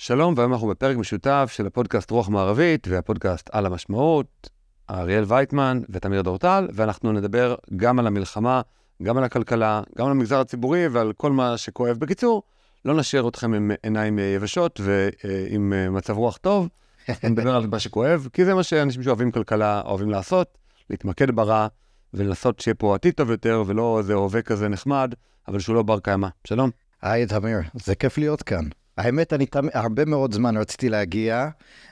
שלום, והיום אנחנו בפרק משותף של הפודקאסט רוח מערבית והפודקאסט על המשמעות, אריאל וייטמן ותמיר דורטל, ואנחנו נדבר גם על המלחמה, גם על הכלכלה, גם על המגזר הציבורי ועל כל מה שכואב. בקיצור, לא נשאיר אתכם עם עיניים יבשות ועם מצב רוח טוב, נדבר על מה שכואב, כי זה מה שאנשים שאוהבים כלכלה אוהבים לעשות, להתמקד ברע ולנסות שיהיה פה עתיד טוב יותר, ולא איזה הווה כזה נחמד, אבל שהוא לא בר קיימא. שלום. היי, תמיר, זה כיף להיות כאן. האמת, אני תמ... הרבה מאוד זמן רציתי להגיע,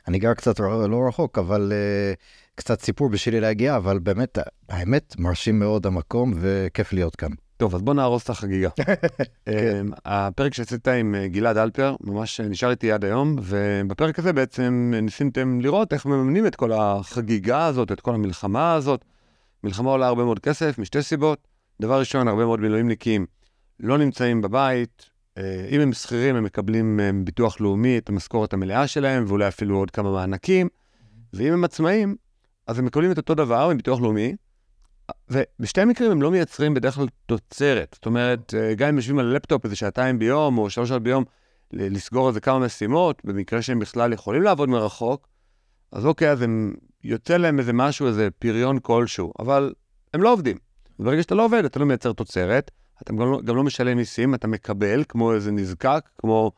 אני גר קצת לא רחוק, אבל uh, קצת סיפור בשבילי להגיע, אבל באמת, האמת, מרשים מאוד המקום וכיף להיות כאן. טוב, אז בוא נהרוס את החגיגה. כן. הפרק שעשית עם אה, גלעד אלפר, ממש נשאר איתי עד היום, ובפרק הזה בעצם ניסיתם לראות איך מממנים את כל החגיגה הזאת, את כל המלחמה הזאת. מלחמה עולה הרבה מאוד כסף, משתי סיבות. דבר ראשון, הרבה מאוד מילואימניקים לא נמצאים בבית, אם הם שכירים, הם מקבלים אה, ביטוח לאומי את המשכורת המלאה שלהם, ואולי אפילו עוד כמה מענקים, ואם הם עצמאים, אז הם מקבלים את אותו דבר מביטוח לאומי, ובשתי המקרים הם לא מייצרים בדרך כלל תוצרת. זאת אומרת, אה, גם אם יושבים על לפטופ איזה שעתיים ביום, או שלוש שעות ביום, לסגור איזה כמה משימות, במקרה שהם בכלל יכולים לעבוד מרחוק, אז אוקיי, אז הם, יוצא להם איזה משהו, איזה פריון כלשהו, אבל הם לא עובדים. וברגע שאתה לא עובד, אתה לא מייצר תוצרת, אתה גם לא, גם לא משלם מיסים, אתה מקבל כמו איזה נזקק, כמו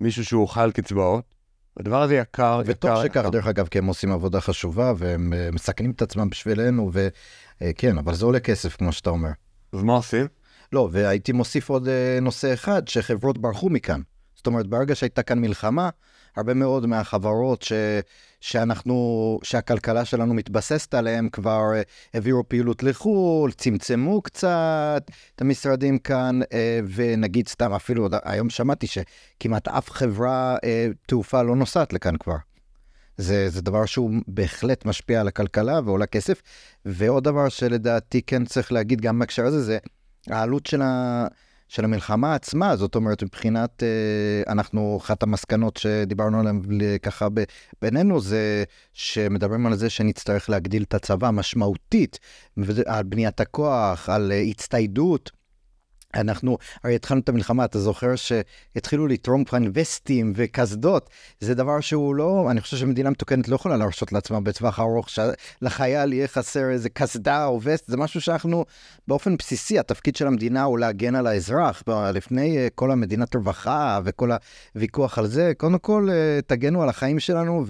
מישהו שהוא על קצבאות. הדבר הזה יקר, יקר. וטוב שכך, דרך אגב, כי הם עושים עבודה חשובה, והם uh, מסכנים את עצמם בשבילנו, וכן, uh, אבל זה עולה כסף, כמו שאתה אומר. אז מה עושים? לא, והייתי מוסיף עוד uh, נושא אחד, שחברות ברחו מכאן. זאת אומרת, ברגע שהייתה כאן מלחמה, הרבה מאוד מהחברות ש, שאנחנו, שהכלכלה שלנו מתבססת עליהן כבר העבירו פעילות לחו"ל, צמצמו קצת את המשרדים כאן, uh, ונגיד סתם אפילו, היום שמעתי שכמעט אף חברה uh, תעופה לא נוסעת לכאן כבר. זה, זה דבר שהוא בהחלט משפיע על הכלכלה ועולה כסף. ועוד דבר שלדעתי כן צריך להגיד גם בהקשר הזה, זה העלות של ה... של המלחמה עצמה, זאת אומרת, מבחינת, אה, אנחנו, אחת המסקנות שדיברנו עליהן ככה בינינו, זה שמדברים על זה שנצטרך להגדיל את הצבא משמעותית, על בניית הכוח, על אה, הצטיידות. אנחנו, הרי התחלנו את המלחמה, אתה זוכר שהתחילו לתרום כאן וסטים וקסדות, זה דבר שהוא לא, אני חושב שמדינה מתוקנת לא יכולה להרשות לעצמה בטווח ארוך, שלחייל יהיה חסר איזה קסדה או וסט, זה משהו שאנחנו, באופן בסיסי, התפקיד של המדינה הוא להגן על האזרח, לפני אה, כל המדינת רווחה וכל הוויכוח על זה, קודם כל אה, תגנו על החיים שלנו,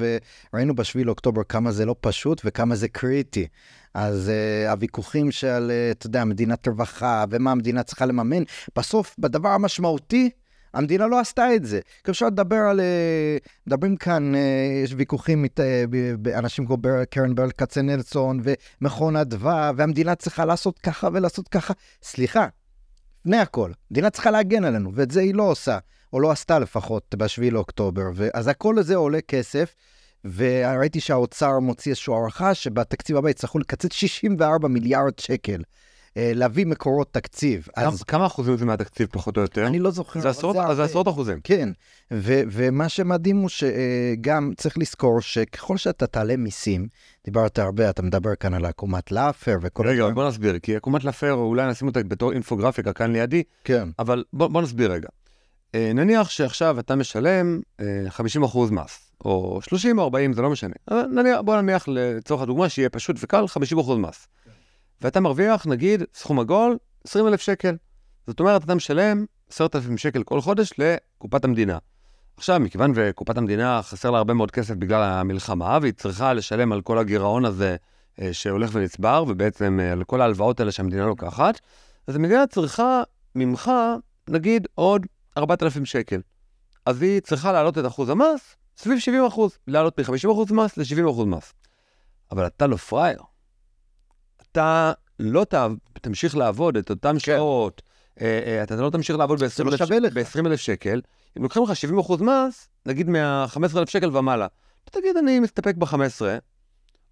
וראינו בשביל אוקטובר כמה זה לא פשוט וכמה זה קריטי. אז uh, הוויכוחים של, uh, אתה יודע, מדינת רווחה, ומה המדינה צריכה לממן, בסוף, בדבר המשמעותי, המדינה לא עשתה את זה. כי אפשר לדבר על... Uh, מדברים כאן, יש ויכוחים אנשים כמו קרן ברל כצנלסון ומכון אדווה, והמדינה צריכה לעשות ככה ולעשות ככה. סליחה, לפני הכל, המדינה צריכה להגן עלינו, ואת זה היא לא עושה, או לא עשתה לפחות ב-7 לאוקטובר. אז הכל הזה עולה כסף. וראיתי שהאוצר מוציא איזושהי הערכה שבתקציב הבא יצטרכו לקצץ 64 מיליארד שקל. אה, להביא מקורות תקציב. אז... כמה אחוזים זה מהתקציב פחות או יותר? אני לא זוכר. זה עשרות, זה, זה עשרות אחוזים. כן, ו- ומה שמדהים הוא שגם צריך לזכור שככל שאתה תעלה מיסים, דיברת הרבה, אתה מדבר כאן על עקומת לאפר וכל... רגע, בוא נסביר, כי עקומת לאפר, אולי נשים אותה בתור אינפוגרפיקה כאן לידי, כן. אבל בוא, בוא נסביר רגע. אה, נניח שעכשיו אתה משלם 50% אה, מס, או 30 או 40, זה לא משנה. נניח, בוא נניח לצורך הדוגמה שיהיה פשוט וקל 50% מס. כן. ואתה מרוויח, נגיד, סכום עגול, 20,000 שקל. זאת אומרת, אתה משלם 10,000 שקל כל חודש לקופת המדינה. עכשיו, מכיוון וקופת המדינה חסר לה הרבה מאוד כסף בגלל המלחמה, והיא צריכה לשלם על כל הגירעון הזה אה, שהולך ונצבר, ובעצם על כל ההלוואות האלה שהמדינה לוקחת, אז המדינה צריכה ממך, נגיד, עוד 4,000 שקל. אז היא צריכה להעלות את אחוז המס סביב 70 אחוז, להעלות מ-50 אחוז מס ל-70 אחוז מס. אבל אתה לא פראייר. אתה לא ת... תמשיך לעבוד את אותן כן. שעות, אה, אה, אתה לא תמשיך לעבוד ב-20,000 לא שקל. אם לוקחים לך 70 אחוז מס, נגיד מה-15,000 שקל ומעלה, אתה תגיד אני מסתפק ב-15,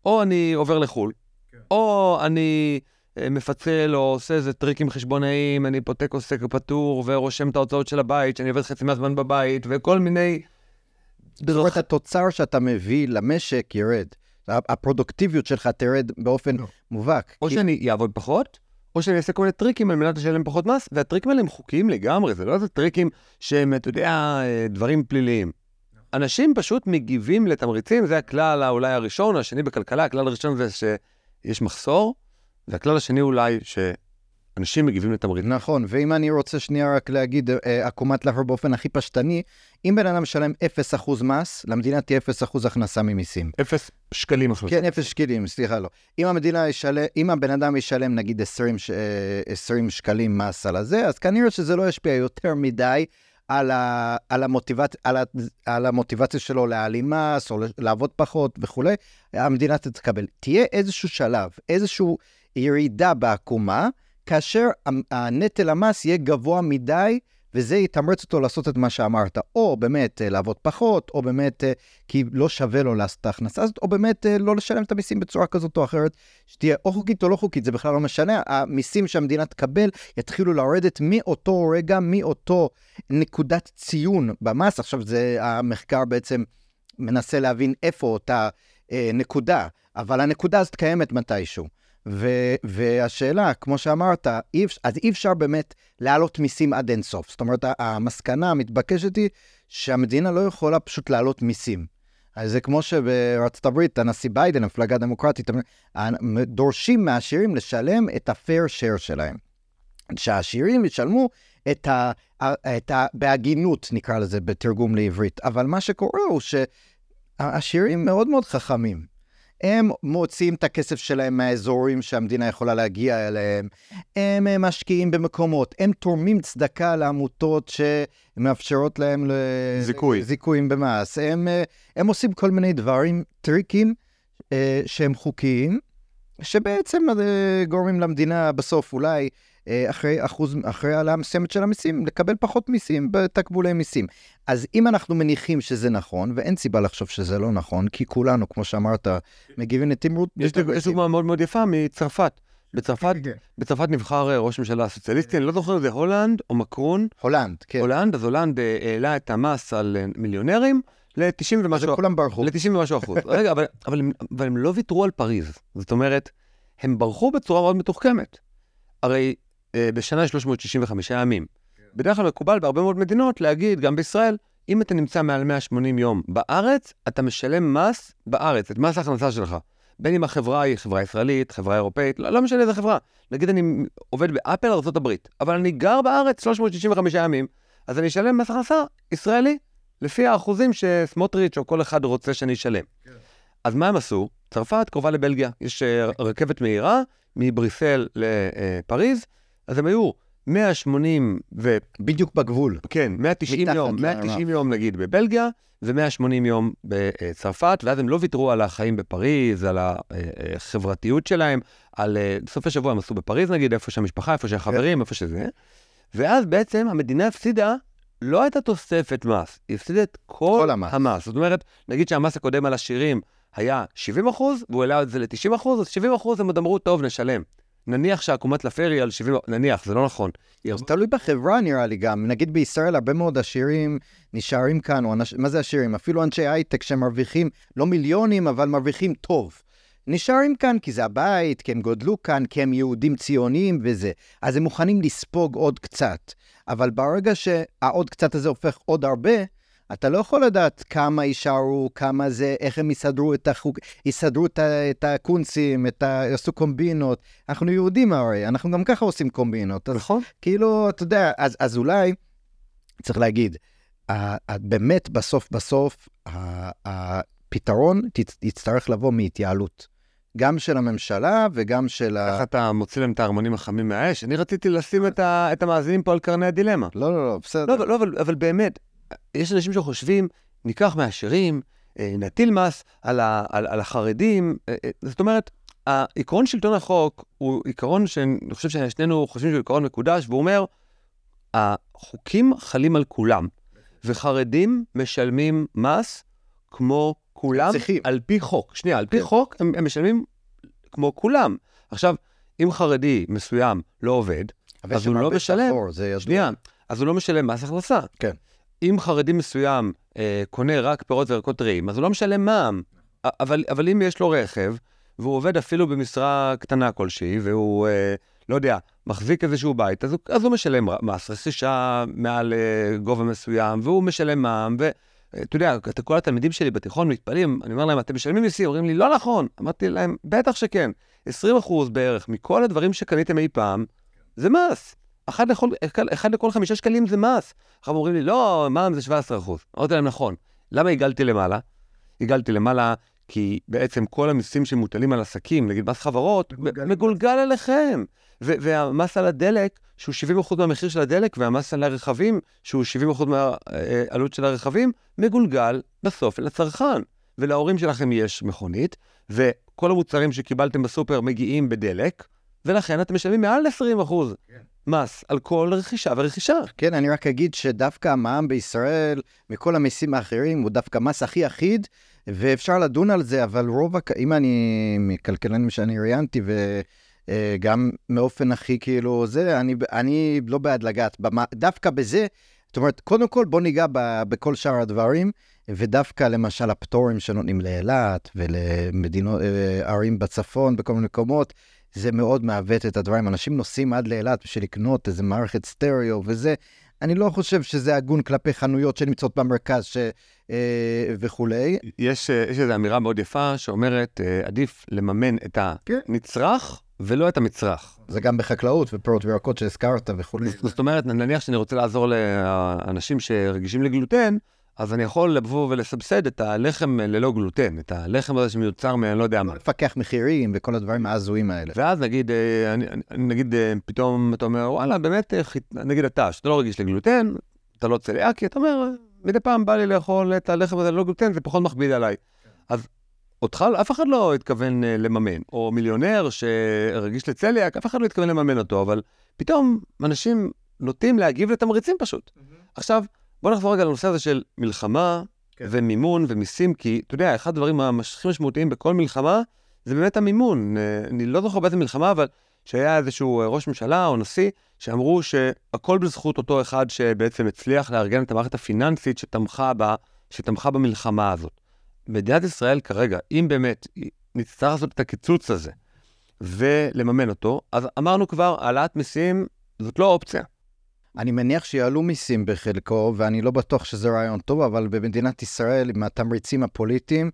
או אני עובר לחו"ל, כן. או אני אה, מפצל או עושה איזה טריקים חשבונאיים, אני פותק עוסק פטור ורושם את ההוצאות של הבית, שאני עובד חצי מהזמן בבית, וכל מיני... זאת אומרת, התוצר שאתה מביא למשק ירד. הפרודוקטיביות שלך תרד באופן לא. מובהק. או כי... שאני אעבוד פחות, או שאני אעשה כל מיני טריקים על מנת לשלם פחות מס, והטריקים האלה הם חוקיים לגמרי, זה לא איזה טריקים שהם, אתה יודע, אה, דברים פליליים. אנשים פשוט מגיבים לתמריצים, זה הכלל אולי הראשון, השני בכלכלה, הכלל הראשון זה שיש מחסור, והכלל השני אולי שאנשים מגיבים לתמריצים. נכון, ואם אני רוצה שנייה רק להגיד אה, עקומת לחר באופן הכי פשטני, אם בן אדם משלם 0% מס, למדינה תהיה 0% הכנסה ממיסים. אפס שקלים הכנסה. כן, 0 שקלים, סליחה, לא. אם המדינה ישלם, אם הבן אדם ישלם נגיד 20, ש- אה, 20 שקלים מס על הזה, אז כנראה שזה לא ישפיע יותר מדי על, ה, על, המוטיבצ, על, ה, על המוטיבציה שלו להעלים מס, או לעבוד פחות וכולי, המדינה תתקבל. תהיה איזשהו שלב, איזושהי ירידה בעקומה, כאשר הנטל המס יהיה גבוה מדי, וזה יתמרץ אותו לעשות את מה שאמרת, או באמת אה, לעבוד פחות, או באמת אה, כי לא שווה לו לעשות את ההכנסה הזאת, או באמת אה, לא לשלם את המיסים בצורה כזאת או אחרת, שתהיה או חוקית או לא חוקית, זה בכלל לא משנה, המיסים שהמדינה תקבל יתחילו לרדת מאותו רגע, מאותו נקודת ציון במס. עכשיו, זה המחקר בעצם מנסה להבין איפה אותה אה, נקודה, אבל הנקודה הזאת קיימת מתישהו. ו- והשאלה, כמו שאמרת, אי אז אי אפשר באמת להעלות מיסים עד אינסוף. זאת אומרת, המסקנה המתבקשת היא שהמדינה לא יכולה פשוט להעלות מיסים. אז זה כמו שבארצות הברית, הנשיא ביידן, המפלגה הדמוקרטית, דורשים מהעשירים לשלם את ה-fair share שלהם. שהעשירים ישלמו את ה... את ה... בהגינות, נקרא לזה, בתרגום לעברית. אבל מה שקורה הוא שהעשירים מאוד מאוד חכמים. הם מוציאים את הכסף שלהם מהאזורים שהמדינה יכולה להגיע אליהם, הם משקיעים במקומות, הם תורמים צדקה לעמותות שמאפשרות להם זיכוי. זיכויים במס, הם, הם עושים כל מיני דברים, טריקים אה, שהם חוקיים, שבעצם אה, גורמים למדינה בסוף אולי אחרי אחוז, אחרי העלאה מסוימת של המיסים, לקבל פחות מיסים בתקבולי מיסים. אז אם אנחנו מניחים שזה נכון, ואין סיבה לחשוב שזה לא נכון, כי כולנו, כמו שאמרת, מגיבים לתמרות... יש דוגמה מאוד מאוד יפה מצרפת. בצרפת, בצרפת נבחר ראש ממשלה סוציאליסטי, אני לא זוכר אם זה הולנד או מקרון. הולנד, כן. הולנד, אז הולנד העלה את המס על מיליונרים ל-90 ומשהו. אז כולם ברחו. ל-90 ומשהו אחוז. רגע, אבל, אבל, הם, אבל הם לא ויתרו על פריז. זאת אומרת, הם ברחו בצורה מאוד מתוחכמת. הרי אה, בשנה יש 365 ימים. בדרך כלל מקובל בהרבה מאוד מדינות להגיד, גם בישראל, אם אתה נמצא מעל 180 יום בארץ, אתה משלם מס בארץ, את מס ההכנסה שלך. בין אם החברה היא חברה ישראלית, חברה אירופאית, לא, לא משנה איזה חברה. נגיד אני עובד באפל ארה"ב, אבל אני גר בארץ 365 ימים, אז אני אשלם מס הכנסה ישראלי, לפי האחוזים שסמוטריץ' או כל אחד רוצה שאני אשלם. כן. אז מה הם עשו? צרפת קרובה לבלגיה, יש אה, רכבת מהירה מבריסל לפריז, אז הם היו 180 ו... בדיוק בגבול. כן, 190 יום, 190 יום נגיד בבלגיה, ו-180 יום בצרפת, ואז הם לא ויתרו על החיים בפריז, על החברתיות שלהם, על סוף השבוע הם עשו בפריז נגיד, איפה שהמשפחה, איפה שהחברים, איפה שזה, ואז בעצם המדינה הפסידה לא את התוספת מס, היא הפסידה את כל, כל המס. המס. זאת אומרת, נגיד שהמס הקודם על עשירים היה 70 אחוז, והוא העלה את זה ל-90 אחוז, אז 70 אחוז הם עוד אמרו, טוב, נשלם. נניח שעקומת לפרי על 70, נניח, זה לא נכון. זה תלוי בחברה נראה לי גם. נגיד בישראל הרבה מאוד עשירים נשארים כאן, או אנש... מה זה עשירים? אפילו אנשי הייטק שמרוויחים לא מיליונים, אבל מרוויחים טוב. נשארים כאן כי זה הבית, כי הם גודלו כאן, כי הם יהודים ציוניים וזה. אז הם מוכנים לספוג עוד קצת. אבל ברגע שהעוד קצת הזה הופך עוד הרבה, אתה לא יכול לדעת כמה יישארו, כמה זה, איך הם יסדרו את החוק, יסדרו את, את הקונצים, את ה... יעשו קומבינות. אנחנו יהודים הרי, אנחנו גם ככה עושים קומבינות. נכון. כאילו, אתה יודע, אז, אז אולי, צריך להגיד, באמת בסוף בסוף, הפתרון יצטרך לבוא מהתייעלות. גם של הממשלה וגם של ה... איך אתה מוציא להם את הארמונים החמים מהאש? אני רציתי לשים את, ה... את המאזינים פה על קרני הדילמה. לא, לא, לא, בסדר. לא, לא אבל, אבל באמת, יש אנשים שחושבים, ניקח מהעשירים, אה, נטיל מס על, על, על החרדים. אה, אה, זאת אומרת, עקרון שלטון החוק הוא עיקרון שאני חושב ששנינו חושבים שהוא עיקרון מקודש, והוא אומר, החוקים חלים על כולם, וחרדים משלמים מס כמו כולם, צריכים. על פי חוק. שנייה, על פי כן. חוק הם, הם משלמים כמו כולם. עכשיו, אם חרדי מסוים לא עובד, אז הוא לא משלם, שנייה, אז הוא לא משלם מס הכנסה. כן. אם חרדי מסוים אה, קונה רק פירות וירקות טריים, אז הוא לא משלם מע"מ. אבל, אבל אם יש לו רכב, והוא עובד אפילו במשרה קטנה כלשהי, והוא, אה, לא יודע, מחזיק איזשהו בית, אז הוא, אז הוא משלם מס רכישה מעל אה, גובה מסוים, והוא משלם מע"מ, ו, אתה יודע, כל התלמידים שלי בתיכון מתפלאים, אני אומר להם, אתם משלמים מיסים? אומרים לי, לא נכון. אמרתי להם, בטח שכן. 20 אחוז בערך מכל הדברים שקניתם אי פעם, זה מס. אחד לכל, אחד לכל חמישה שקלים זה מס. עכשיו אומרים לי, לא, מע"מ זה 17 אחוז. אמרתי להם, נכון. למה הגלתי למעלה? הגלתי למעלה כי בעצם כל המיסים שמוטלים על עסקים, נגיד מס חברות, מגולגלים. מגולגל עליכם. ו- והמס על הדלק, שהוא 70% מהמחיר של הדלק, והמס על הרכבים, שהוא 70% מהעלות של הרכבים, מגולגל בסוף לצרכן. ולהורים שלכם יש מכונית, וכל המוצרים שקיבלתם בסופר מגיעים בדלק, ולכן אתם משלמים מעל 20% מס על כל רכישה ורכישה. כן, אני רק אגיד שדווקא המע"מ בישראל, מכל המיסים האחרים, הוא דווקא מס הכי אחיד, ואפשר לדון על זה, אבל רוב, הכ... אם אני, מכלכלנים שאני ראיינתי, וגם מאופן הכי כאילו זה, אני, אני לא בעד לגעת, במה, דווקא בזה, זאת אומרת, קודם כל בוא ניגע ב, בכל שאר הדברים, ודווקא למשל הפטורים שנותנים לאילת ולמדינות, אה, ערים בצפון, בכל מיני מקומות, זה מאוד מעוות את הדברים. אנשים נוסעים עד לאילת בשביל לקנות איזה מערכת סטריאו וזה. אני לא חושב שזה הגון כלפי חנויות שנמצאות במרכז ש... אה, וכולי. יש, אה, יש איזו אמירה מאוד יפה שאומרת, אה, עדיף לממן את כן. הנצרך ולא את המצרך. זה גם בחקלאות ופירות וירקות שהזכרת וכולי. זאת אומרת, נניח שאני רוצה לעזור לאנשים שרגישים לגלוטן, אז אני יכול לבוא ולסבסד את הלחם ללא גלוטן, את הלחם הזה שמיוצר מ... אני לא יודע מה. לפקח מחירים וכל הדברים ההזויים האלה. ואז נגיד, אה, אני, נגיד, אה, פתאום אתה אומר, וואלה, באמת, אה, נגיד אתה, שאתה לא רגיש לגלוטן, אתה לא צליאקי, אתה אומר, מדי פעם בא לי לאכול את הלחם הזה ללא גלוטן, זה פחות מכביד עליי. אז אותך, אף אחד לא התכוון אה, לממן. או מיליונר שרגיש לצליאק, אף אחד לא התכוון לממן אותו, אבל פתאום אנשים נוטים להגיב לתמריצים פשוט. עכשיו, בוא נחזור רגע לנושא הזה של מלחמה כן. ומימון ומיסים, כי אתה יודע, אחד הדברים המש- הכי משמעותיים בכל מלחמה זה באמת המימון. אה, אני לא זוכר באיזה מלחמה, אבל שהיה איזשהו אה, ראש ממשלה או נשיא, שאמרו שהכל בזכות אותו אחד שבעצם הצליח לארגן את המערכת הפיננסית שתמכה, בה, שתמכה במלחמה הזאת. מדינת ישראל כרגע, אם באמת נצטרך לעשות את הקיצוץ הזה ולממן אותו, אז אמרנו כבר, העלאת מיסים זאת לא אופציה. אני מניח שיעלו מיסים בחלקו, ואני לא בטוח שזה רעיון טוב, אבל במדינת ישראל, עם התמריצים הפוליטיים,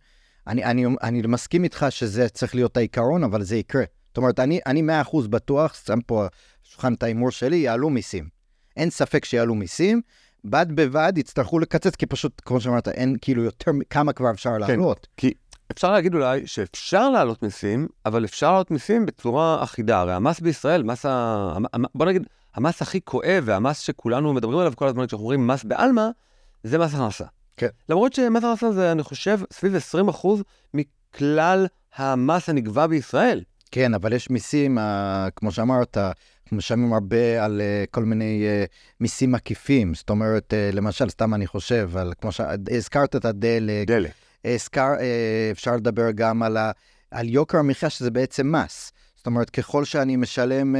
אני, אני, אני מסכים איתך שזה צריך להיות העיקרון, אבל זה יקרה. זאת אומרת, אני, אני 100% בטוח, שם פה על השולחן את ההימור שלי, יעלו מיסים. אין ספק שיעלו מיסים, בד בבד יצטרכו לקצץ, כי פשוט, כמו שאמרת, אין כאילו יותר, כמה כבר אפשר לעלות. כי אפשר להגיד אולי שאפשר להעלות מיסים, אבל אפשר להעלות מיסים בצורה אחידה. הרי המס בישראל, מס ה... בוא נגיד, המס הכי כואב והמס שכולנו מדברים עליו כל הזמן כשאנחנו אומרים מס בעלמא, זה מס הכנסה. כן. למרות שמס הכנסה זה, אני חושב, סביב 20% מכלל המס הנגבה בישראל. כן, אבל יש מיסים, אה, כמו שאמרת, משלמים הרבה על אה, כל מיני אה, מיסים עקיפים. זאת אומרת, למשל, סתם אני חושב, על, כמו שהזכרת את הדלק, דלק. הזכר, אפשר לדבר גם על, ה, על יוקר המחיה, שזה בעצם מס. זאת אומרת, ככל שאני משלם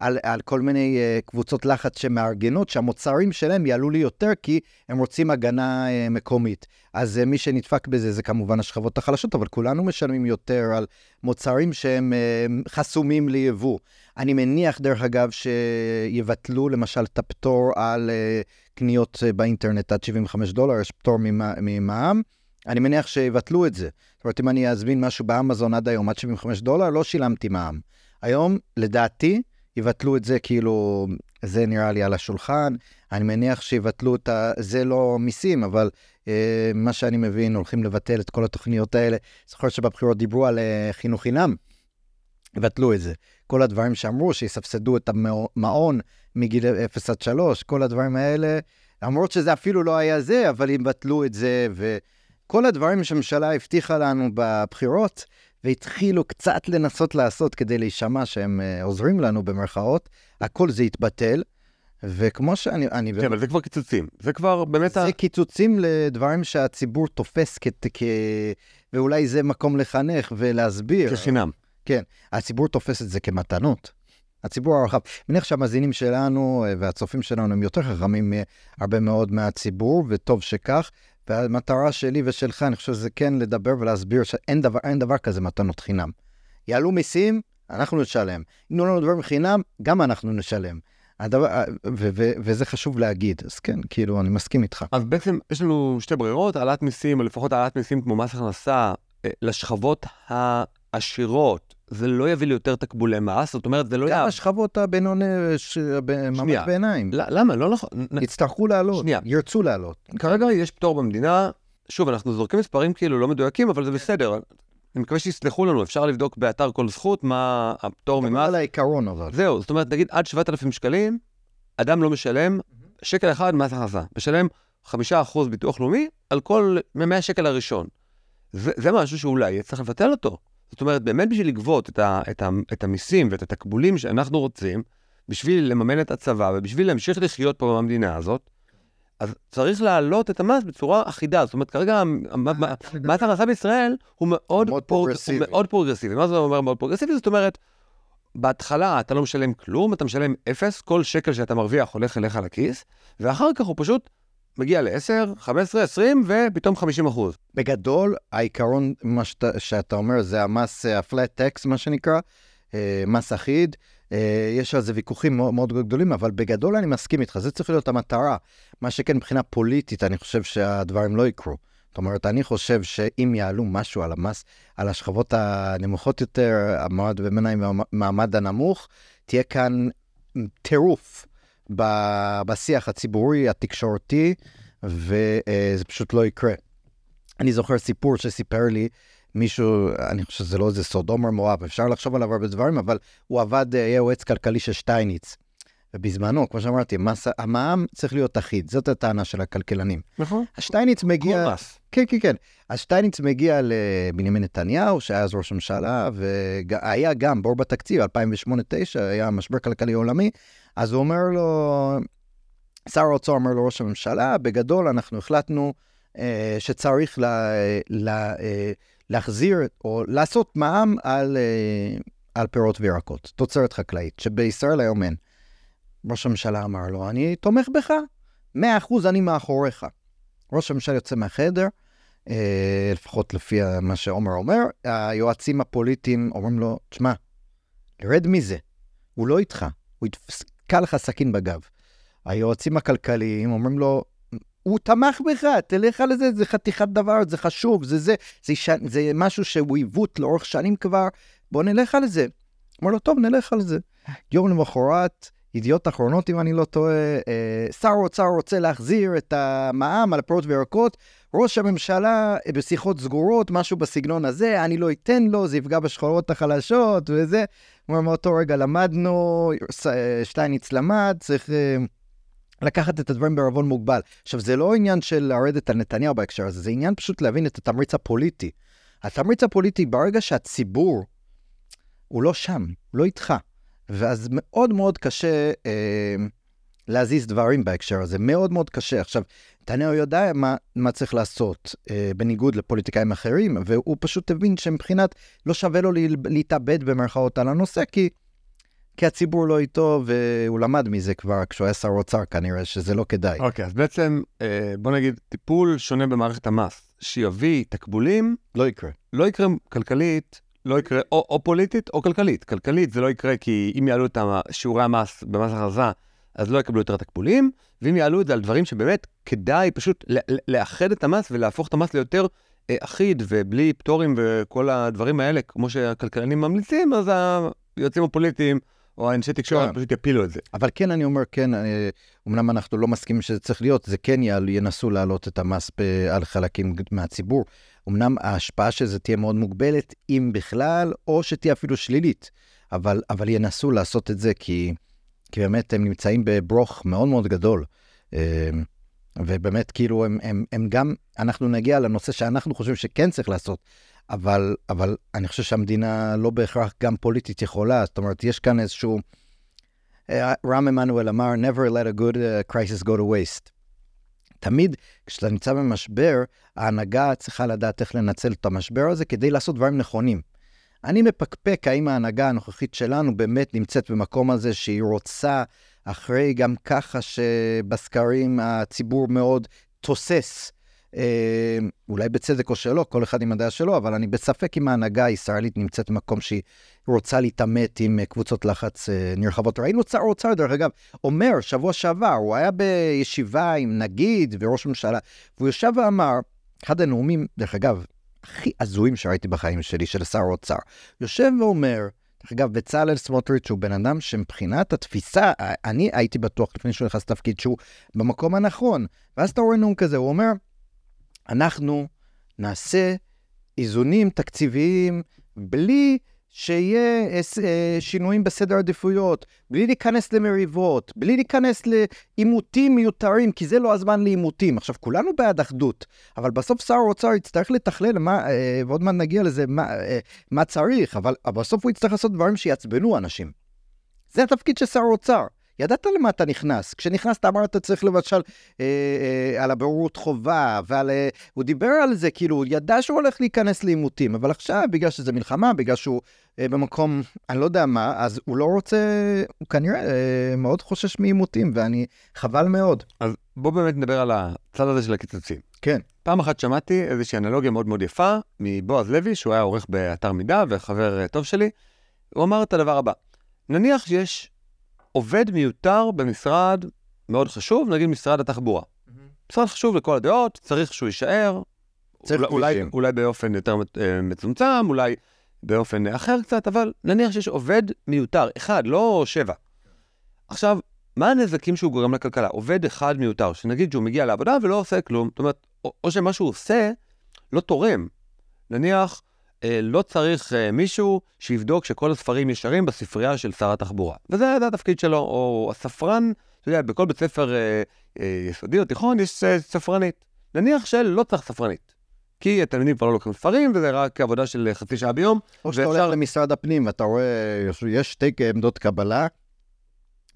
על, על כל מיני אה, קבוצות לחץ שמארגנות, שהמוצרים שלהם יעלו לי יותר, כי הם רוצים הגנה אה, מקומית. אז אה, מי שנדפק בזה זה כמובן השכבות החלשות, אבל כולנו משלמים יותר על מוצרים שהם אה, חסומים ליבוא. אני מניח, דרך אגב, שיבטלו למשל את הפטור על אה, קניות אה, באינטרנט עד 75 דולר, יש פטור ממע- ממע"מ. אני מניח שיבטלו את זה. זאת אומרת, אם אני אזמין משהו באמזון עד היום, עד 75 דולר, לא שילמתי מע"מ. היום, לדעתי, יבטלו את זה, כאילו, זה נראה לי על השולחן. אני מניח שיבטלו את ה... זה לא מיסים, אבל אה, מה שאני מבין, הולכים לבטל את כל התוכניות האלה. זוכר שבבחירות דיברו על אה, חינוך חינם, יבטלו את זה. כל הדברים שאמרו, שיסבסדו את המעון מגיל 0 עד 3, כל הדברים האלה, למרות שזה אפילו לא היה זה, אבל יבטלו את זה, וכל הדברים שהממשלה הבטיחה לנו בבחירות, והתחילו קצת לנסות לעשות כדי להישמע שהם אה, עוזרים לנו במרכאות, הכל זה התבטל. וכמו שאני... אני כן, אבל זה כבר קיצוצים. זה כבר באמת... ה- זה קיצוצים לדברים שהציבור תופס כ... כ... ואולי זה מקום לחנך ולהסביר. כחינם. כן, הציבור תופס את זה כמתנות. הציבור הרחב. מניח שהמאזינים שלנו אה, והצופים שלנו הם יותר חכמים מהרבה מאוד מהציבור, וטוב שכך. והמטרה שלי ושלך, אני חושב שזה כן לדבר ולהסביר שאין דבר, דבר כזה מתנות חינם. יעלו מיסים, אנחנו נשלם. אם תנו לנו דברים חינם, גם אנחנו נשלם. הדבר, ו- ו- וזה חשוב להגיד, אז כן, כאילו, אני מסכים איתך. אז בעצם יש לנו שתי ברירות, העלאת מיסים, או לפחות העלאת מיסים כמו מס הכנסה, אה, לשכבות העשירות, זה לא יביא ליותר תקבולי מס, זאת אומרת, זה לא גם יהיה... השכבות הבינוני, ש- ב- מעמד שנייה. ביניים, למה? לא נכון. יצטרכו לעלות, שנייה. ירצו לעלות. כרגע יש פטור במדינה, שוב, אנחנו זורקים מספרים כאילו לא מדויקים, אבל זה בסדר. אני מקווה שיסלחו לנו, אפשר לבדוק באתר כל זכות מה הפטור ממס. על העיקרון אבל. זהו, זאת אומרת, נגיד עד 7,000 שקלים, אדם לא משלם שקל אחד מס הכנסה, משלם 5% ביטוח לאומי על כל מ-100 שקל הראשון. זה, זה משהו שאולי צריך לבטל אותו. זאת אומרת, באמת בשביל לגבות את, ה, את, ה, את המיסים ואת התקבולים שאנחנו רוצים, בשביל לממן את הצבא ובשביל להמשיך לחיות פה במדינה הזאת, אז צריך להעלות את המס בצורה אחידה. זאת אומרת, כרגע המ- מס הכנסה בישראל הוא מאוד, מאוד פור- פרוגרסיבי. הוא מאוד פרוגרסיבי. מה זה אומר מאוד פרוגרסיבי? זאת אומרת, בהתחלה אתה לא משלם כלום, אתה משלם אפס, כל שקל שאתה מרוויח הולך אליך לכיס, ואחר כך הוא פשוט מגיע ל-10, 15, 20, ופתאום 50 אחוז. בגדול, העיקרון, מה שאתה, שאתה אומר, זה המס, אה, ה-flat tax, מה שנקרא, אה, מס אחיד. אה, יש על זה ויכוחים מאוד, מאוד גדולים, אבל בגדול אני מסכים איתך, זה צריך להיות המטרה. מה שכן, מבחינה פוליטית, אני חושב שהדברים לא יקרו. זאת אומרת, אני חושב שאם יעלו משהו על המס, על השכבות הנמוכות יותר, המעמד הביניים והמעמד הנמוך, תהיה כאן טירוף בשיח הציבורי, התקשורתי, וזה פשוט לא יקרה. אני זוכר סיפור שסיפר לי מישהו, אני חושב שזה לא איזה סודומר מואב, אפשר לחשוב עליו הרבה דברים, אבל הוא עבד, אה, היה יועץ כלכלי של שטייניץ. ובזמנו, כמו שאמרתי, מס, המע"מ צריך להיות אחיד, זאת הטענה של הכלכלנים. נכון. שטייניץ מגיע... כל מס. כן, כן, כן. אז שטייניץ מגיע לבנימין נתניהו, שהיה אז ראש הממשלה, והיה גם בור בתקציב, 2008-2009, היה משבר כלכלי עולמי, אז הוא אומר לו, שר האוצר אומר לראש הממשלה, בגדול אנחנו החלטנו אה, שצריך לה, לה, אה, להחזיר או לעשות מע"מ על, אה, על פירות וירקות, תוצרת חקלאית, שבישראל היום אין. ראש הממשלה אמר לו, אני תומך בך, 100% אני מאחוריך. ראש הממשלה יוצא מהחדר, אה, לפחות לפי מה שעומר אומר, היועצים הפוליטיים אומרים לו, תשמע, רד מזה, הוא לא איתך, הוא יתקע לך סכין בגב. היועצים הכלכליים אומרים לו, הוא תמך בך, תלך על זה, זה חתיכת דבר, זה חשוב, זה זה, זה, ש... זה משהו שהוא עיוות לאורך שנים כבר, בוא נלך על זה. אומר לו, טוב, נלך על זה. יום למחרת, ידיעות אחרונות, אם אני לא טועה, אה, שר האוצר רוצה להחזיר את המע"מ על פירות וירקות, ראש הממשלה אה, בשיחות סגורות, משהו בסגנון הזה, אני לא אתן לו, זה יפגע בשכורות החלשות וזה. אומר, מאותו רגע למדנו, אה, שטייניץ למד, צריך אה, לקחת את הדברים בערבון מוגבל. עכשיו, זה לא עניין של לרדת על נתניהו בהקשר הזה, זה עניין פשוט להבין את התמריץ הפוליטי. התמריץ הפוליטי, ברגע שהציבור הוא לא שם, לא איתך, ואז מאוד מאוד קשה אה, להזיז דברים בהקשר הזה, מאוד מאוד קשה. עכשיו, נתניהו יודע מה, מה צריך לעשות, אה, בניגוד לפוליטיקאים אחרים, והוא פשוט הבין שמבחינת לא שווה לו לה- להתאבד במרכאות על הנושא, כי, כי הציבור לא איתו, והוא למד מזה כבר כשהוא היה שר אוצר כנראה, שזה לא כדאי. אוקיי, אז בעצם, אה, בוא נגיד, טיפול שונה במערכת המס, שיביא תקבולים, לא יקרה. לא יקרה כלכלית, לא יקרה או, או פוליטית או כלכלית. כלכלית זה לא יקרה כי אם יעלו את שיעורי המס במס הכנסה, אז לא יקבלו יותר תקבולים, ואם יעלו את זה על דברים שבאמת כדאי פשוט לאחד את המס ולהפוך את המס ליותר אה, אחיד ובלי פטורים וכל הדברים האלה, כמו שהכלכלנים ממליצים, אז היועצים הפוליטיים או האנשי תקשורת כן. פשוט יפילו את זה. אבל כן, אני אומר, כן, אה, אמנם אנחנו לא מסכימים שזה צריך להיות, זה כן יעל, ינסו להעלות את המס על חלקים מהציבור. אמנם ההשפעה של זה תהיה מאוד מוגבלת, אם בכלל, או שתהיה אפילו שלילית. אבל, אבל ינסו לעשות את זה, כי, כי באמת הם נמצאים בברוך מאוד מאוד גדול. אה, ובאמת, כאילו, הם, הם, הם גם, אנחנו נגיע לנושא שאנחנו חושבים שכן צריך לעשות, אבל, אבל אני חושב שהמדינה לא בהכרח גם פוליטית יכולה, זאת אומרת, יש כאן איזשהו... אה, רם עמנואל אמר, never let a good uh, crisis go to waste. תמיד כשאתה נמצא במשבר, ההנהגה צריכה לדעת איך לנצל את המשבר הזה כדי לעשות דברים נכונים. אני מפקפק האם ההנהגה הנוכחית שלנו באמת נמצאת במקום הזה שהיא רוצה, אחרי גם ככה שבסקרים הציבור מאוד תוסס אולי בצדק או שלא, כל אחד עם הדעה שלו, אבל אני בספק אם ההנהגה הישראלית נמצאת במקום שהיא רוצה להתעמת עם אה, קבוצות לחץ אה, נרחבות. ראינו שר אוצר, דרך אגב, אומר שבוע שעבר, הוא היה בישיבה עם נגיד וראש ממשלה, והוא יושב ואמר, אחד הנאומים, דרך אגב, הכי הזויים שראיתי בחיים שלי, של שר האוצר, יושב ואומר, דרך אגב, בצלאל סמוטריץ' הוא בן אדם שמבחינת התפיסה, אני הייתי בטוח לפני שהוא נכנס לתפקיד שהוא במקום הנכון. ואז אתה רואה נאום כזה, הוא אומר, אנחנו נעשה איזונים תקציביים בלי שיהיה אה, שינויים בסדר עדיפויות, בלי להיכנס למריבות, בלי להיכנס לעימותים מיותרים, כי זה לא הזמן לעימותים. עכשיו, כולנו בעד אחדות, אבל בסוף שר האוצר יצטרך לתכלל, מה, אה, ועוד מעט נגיע לזה, מה, אה, מה צריך, אבל בסוף הוא יצטרך לעשות דברים שיעצבנו אנשים. זה התפקיד של שר האוצר. ידעת למה אתה נכנס. כשנכנסת אמרת צריך למשל אה, אה, על הבוררות חובה, ועל... אה, הוא דיבר על זה, כאילו, הוא ידע שהוא הולך להיכנס לעימותים, אבל עכשיו, בגלל שזה מלחמה, בגלל שהוא אה, במקום, אני לא יודע מה, אז הוא לא רוצה, הוא כנראה אה, מאוד חושש מעימותים, ואני, חבל מאוד. אז בוא באמת נדבר על הצד הזה של הקיצוצים. כן. פעם אחת שמעתי איזושהי אנלוגיה מאוד מאוד יפה מבועז לוי, שהוא היה עורך באתר מידע וחבר אה, טוב שלי. הוא אמר את הדבר הבא, נניח שיש עובד מיותר במשרד מאוד חשוב, נגיד משרד התחבורה. משרד חשוב לכל הדעות, צריך שהוא יישאר. צריך אולי, אולי באופן יותר אה, מצומצם, אולי באופן אחר קצת, אבל נניח שיש עובד מיותר, אחד, לא שבע. עכשיו, מה הנזקים שהוא גורם לכלכלה? עובד אחד מיותר, שנגיד שהוא מגיע לעבודה ולא עושה כלום, זאת אומרת, או, או שמה שהוא עושה לא תורם. נניח, לא צריך אה, מישהו שיבדוק שכל הספרים ישרים בספרייה של שר התחבורה. וזה התפקיד שלו, או הספרן, אתה יודע, בכל בית ספר אה, אה, יסודי או תיכון יש אה, ספרנית. נניח שלא צריך ספרנית. כי התלמידים כבר לא לוקחים ספרים, וזה רק עבודה של חצי שעה ביום. או שאתה הולך למשרד הפנים ואתה רואה, יש שתי עמדות קבלה,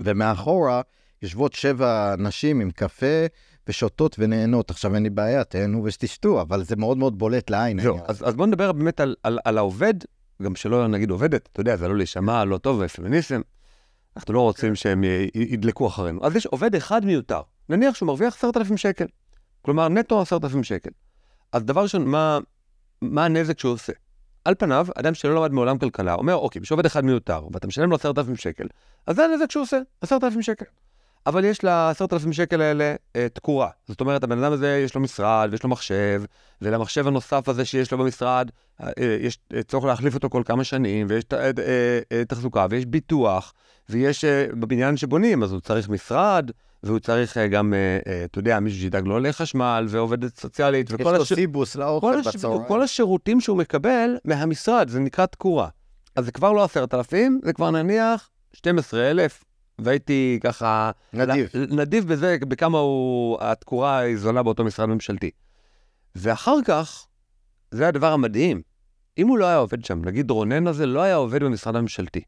ומאחורה יושבות שבע נשים עם קפה, ושותות ונהנות. עכשיו אין לי בעיה, תהנו ושתשתו, אבל זה מאוד מאוד בולט לעין. זהו, אז, אז בוא נדבר באמת על, על, על העובד, גם שלא נגיד עובדת, אתה יודע, זה לא להישמע לא טוב ופמיניסם. אנחנו לא רוצים שהם ידלקו אחרינו. אז יש עובד אחד מיותר, נניח שהוא מרוויח עשרת אלפים שקל. כלומר, נטו עשרת אלפים שקל. אז דבר ראשון, מה, מה הנזק שהוא עושה? על פניו, אדם שלא למד מעולם כלכלה, אומר, אוקיי, יש עובד אחד מיותר, ואתה משלם לו עשרת אלפים שקל, אז זה הנזק שהוא עושה, עשרת אלפים שקל. אבל יש לעשרת אלפים שקל האלה אה, תקורה. זאת אומרת, הבן אדם הזה יש לו משרד ויש לו מחשב, ולמחשב הנוסף הזה שיש לו במשרד, אה, אה יש אה, צורך להחליף אותו כל כמה שנים, ויש אה, אה, אה, תחזוקה, ויש ביטוח, ויש אה, בבניין שבונים, אז הוא צריך משרד, והוא צריך אה, גם, אה, אה, אתה יודע, מישהו שידאג לו לחשמל, ועובדת סוציאלית, וכל. יש לו הש... סיבוס לאוכל בצהריים. כל השירותים שהוא מקבל מהמשרד, זה נקרא תקורה. אז זה כבר לא עשרת אלפים, זה כבר נניח 12,000, והייתי ככה... נדיב. נדיב בזה, בכמה הוא, התקורה היא זולה באותו משרד ממשלתי. ואחר כך, זה הדבר המדהים, אם הוא לא היה עובד שם, נגיד רונן הזה לא היה עובד במשרד הממשלתי.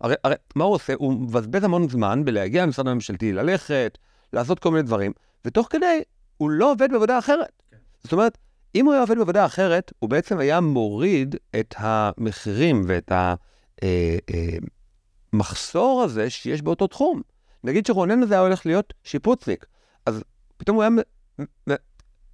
הרי, הרי מה הוא עושה? הוא מבזבז המון זמן בלהגיע למשרד הממשלתי, ללכת, לעשות כל מיני דברים, ותוך כדי הוא לא עובד בעבודה אחרת. כן. זאת אומרת, אם הוא היה עובד בעבודה אחרת, הוא בעצם היה מוריד את המחירים ואת ה... אה, אה, המחסור הזה שיש באותו תחום. נגיד שרונן הזה היה הולך להיות שיפוצניק, אז פתאום הוא היה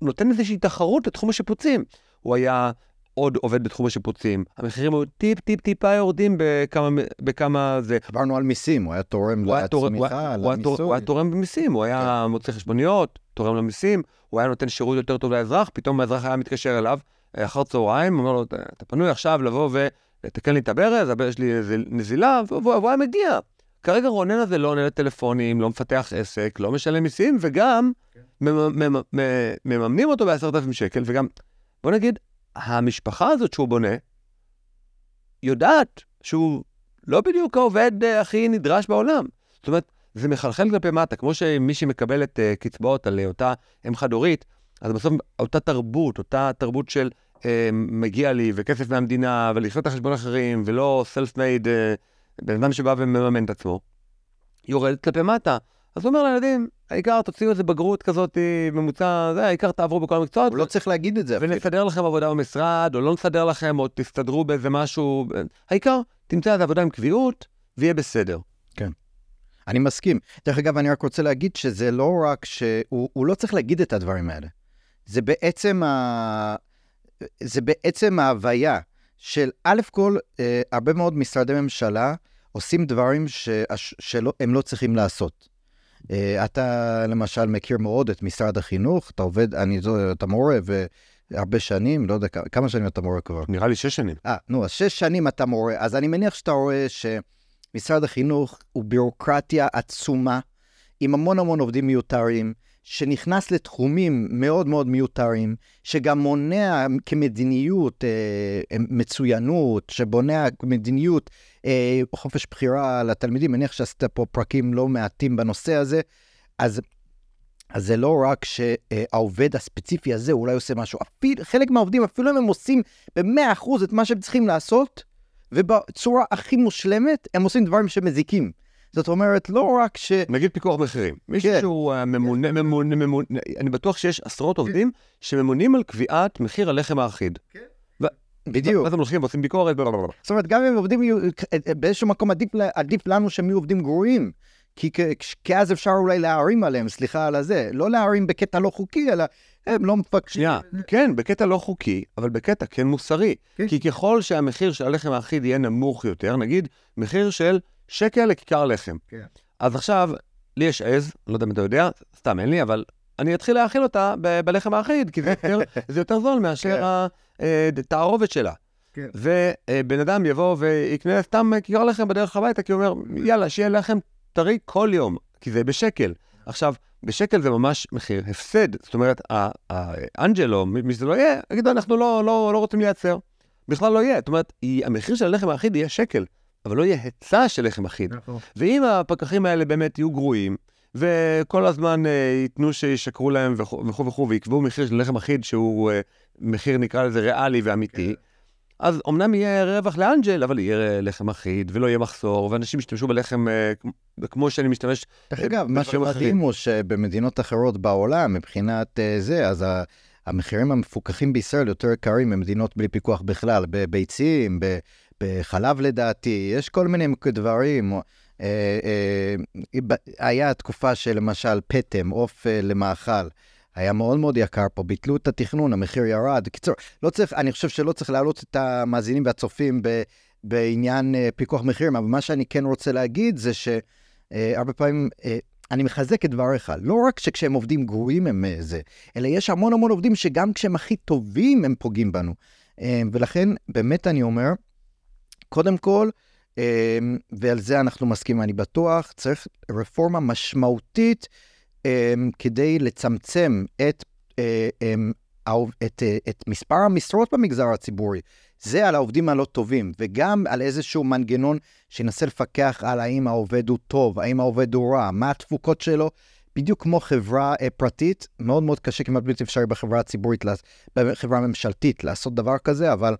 נותן איזושהי תחרות לתחום השיפוצים. הוא היה עוד עובד בתחום השיפוצים, המחירים היו טיפ טיפ טיפה יורדים בכמה, בכמה זה. דיברנו על מיסים, הוא היה תורם לצמיחה, למיסוי. הוא היה תורם במיסים, הוא היה כן. מוצא חשבוניות, תורם למיסים, הוא היה נותן שירות יותר טוב לאזרח, פתאום האזרח היה מתקשר אליו אחר צהריים, אומר לו, אתה פנוי עכשיו לבוא ו... תקן לי את הברז, הברז שלי איזה נזילה, והוא היה מגיע. כרגע רונן הזה לא עונה לטלפונים, לא מפתח עסק, לא משלם מיסים, וגם כן. מממנים אותו בעשרת אלפים שקל, וגם, בוא נגיד, המשפחה הזאת שהוא בונה, יודעת שהוא לא בדיוק העובד אה, הכי נדרש בעולם. זאת אומרת, זה מחלחל כלפי מטה, כמו שמי שמקבלת uh, קצבאות על אותה אם חד-הורית, אז בסוף אותה תרבות, אותה תרבות של אה, מגיע לי, וכסף מהמדינה, ולחיות את החשבון אחרים, ולא סלף-מייד, אה, בן אדם שבא ומממן את עצמו, יורדת כלפי מטה. אז הוא אומר לילדים, העיקר תוציאו איזה בגרות כזאת ממוצע, זה, העיקר תעברו בכל המקצועות. הוא לא צריך להגיד את זה. ונסדר לכם עבודה במשרד, או לא נסדר לכם, או תסתדרו באיזה משהו. העיקר, תמצא איזה עבודה עם קביעות, ויהיה בסדר. כן. אני מסכים. דרך אגב, אני רק רוצה להגיד שזה לא רק שהוא לא צריך להגיד את הדברים האלה. זה בעצם, ה... זה בעצם ההוויה של א' כל, אה, הרבה מאוד משרדי ממשלה עושים דברים ש... שהם לא צריכים לעשות. אה, אתה למשל מכיר מאוד את משרד החינוך, אתה עובד, אני, אתה מורה, והרבה שנים, לא יודע כמה שנים אתה מורה כבר. נראה לי שש שנים. אה, נו, אז שש שנים אתה מורה, אז אני מניח שאתה רואה שמשרד החינוך הוא ביורוקרטיה עצומה, עם המון המון עובדים מיותרים, שנכנס לתחומים מאוד מאוד מיותרים, שגם מונע כמדיניות אה, מצוינות, שבונע מדיניות אה, חופש בחירה לתלמידים. מניח שעשית פה פרקים לא מעטים בנושא הזה, אז... אז זה לא רק שהעובד הספציפי הזה אולי עושה משהו, אפילו, חלק מהעובדים, אפילו אם הם עושים ב-100% את מה שהם צריכים לעשות, ובצורה הכי מושלמת, הם עושים דברים שמזיקים. זאת אומרת, לא רק ש... נגיד פיקוח מחירים. מישהו כן. שהוא אה, ממונה, ממונה, ממונה, אני בטוח שיש עשרות עובדים שממונים על קביעת מחיר הלחם האחיד. כן. בדיוק. ואז הם הולכים ועושים ביקורת, זאת אומרת, גם אם עובדים, באיזשהו מקום עדיף, עדיף לנו שהם יהיו עובדים גרועים. כי, כי אז אפשר אולי להערים עליהם, סליחה על הזה. לא להערים בקטע לא חוקי, אלא הם לא מפקשים. שנייה, כן, בקטע לא חוקי, אבל בקטע כן מוסרי. כן. כי ככל שהמחיר של הלחם האחיד יהיה נמוך יותר, נגיד מחיר של שקל לכיכר לחם. כן. אז עכשיו, לי יש עז, לא יודע אם אתה יודע, סתם אין לי, אבל אני אתחיל להאכיל אותה ב- בלחם האחיד, כי זה יותר, זה יותר זול מאשר כן. התערובת שלה. כן. ובן אדם יבוא ויקנה סתם כיכר לחם בדרך הביתה, כי הוא אומר, יאללה, שיהיה לחם טרי כל יום, כי זה בשקל. עכשיו, בשקל זה ממש מחיר הפסד. זאת אומרת, האנג'לו, מי שזה לא יהיה, יגידו, אנחנו לא, לא, לא רוצים לייצר. בכלל לא יהיה. זאת אומרת, המחיר של הלחם האחיד יהיה שקל. אבל לא יהיה היצע של לחם אחיד. נכון. ואם הפקחים האלה באמת יהיו גרועים, וכל הזמן אה, ייתנו שישקרו להם וכו' וכו', ויקבעו מחיר של לחם אחיד שהוא אה, מחיר, נקרא לזה, ריאלי ואמיתי, כן. אז אמנם יהיה רווח לאנג'ל, אבל יהיה לחם אחיד, ולא יהיה מחסור, ואנשים ישתמשו בלחם אה, כמו שאני משתמש דרך אגב, מה שמדהים הוא שבמדינות אחרות בעולם, מבחינת אה, זה, אז המחירים המפוקחים בישראל יותר יקרים ממדינות בלי פיקוח בכלל, בביצים, בחלב לדעתי, יש כל מיני דברים. אה, אה, היה תקופה שלמשל פטם, עוף אה, למאכל, היה מאוד מאוד יקר פה, ביטלו את התכנון, המחיר ירד. קיצור, לא צריך, אני חושב שלא צריך להעלות את המאזינים והצופים ב, בעניין פיקוח מחירים, אבל מה שאני כן רוצה להגיד זה שהרבה פעמים... אני מחזק את דבריך, לא רק שכשהם עובדים גרועים הם זה, אלא יש המון המון עובדים שגם כשהם הכי טובים הם פוגעים בנו. ולכן, באמת אני אומר, קודם כל, אמ, ועל זה אנחנו מסכימים, אני בטוח, צריך רפורמה משמעותית אמ, כדי לצמצם את, אה, אמ, את, אה, את מספר המשרות במגזר הציבורי. זה על העובדים הלא טובים, וגם על איזשהו מנגנון שינסה לפקח על האם העובד הוא טוב, האם העובד הוא רע, מה התפוקות שלו. בדיוק כמו חברה אה, פרטית, מאוד מאוד קשה, כמעט בלתי אפשרי בחברה הציבורית, בחברה ממשלתית, לעשות דבר כזה, אבל,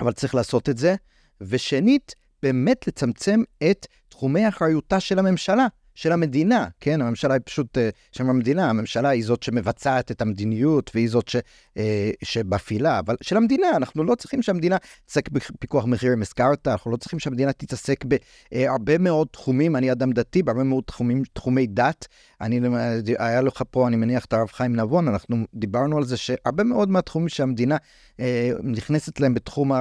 אבל צריך לעשות את זה. ושנית, באמת לצמצם את תחומי אחריותה של הממשלה, של המדינה, כן? הממשלה היא פשוט אה, שם המדינה, הממשלה היא זאת שמבצעת את המדיניות והיא זאת ש, אה, שמפעילה, אבל של המדינה, אנחנו לא צריכים שהמדינה תתעסק בפיקוח מחירים, הזכרת, אנחנו לא צריכים שהמדינה תתעסק בהרבה אה, מאוד תחומים, אני אדם דתי, בהרבה מאוד תחומים, תחומי דת. אני, היה לך פה, אני מניח, את הרב חיים נבון, אנחנו דיברנו על זה שהרבה מאוד מהתחומים שהמדינה אה, נכנסת להם בתחום.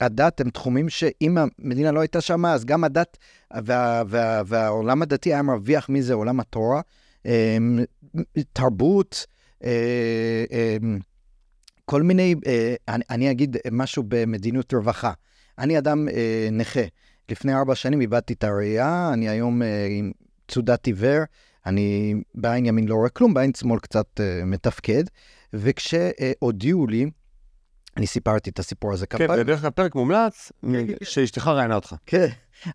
הדת הם תחומים שאם המדינה לא הייתה שם, אז גם הדת וה, וה, והעולם הדתי היה מרוויח מזה, עולם התורה, אמ, תרבות, אה, אמ, כל מיני, אה, אני אגיד משהו במדיניות רווחה. אני אדם אה, נכה. לפני ארבע שנים איבדתי את הראייה, אני היום עם צודת עיוור, אני בעין ימין לא רואה כלום, בעין שמאל קצת מתפקד, וכשהודיעו לי, אני סיפרתי את הסיפור הזה כמה כן, פעמים. כן, בדרך כלל פרק מומלץ, כן, כן, שאשתך ראיינה אותך. כן,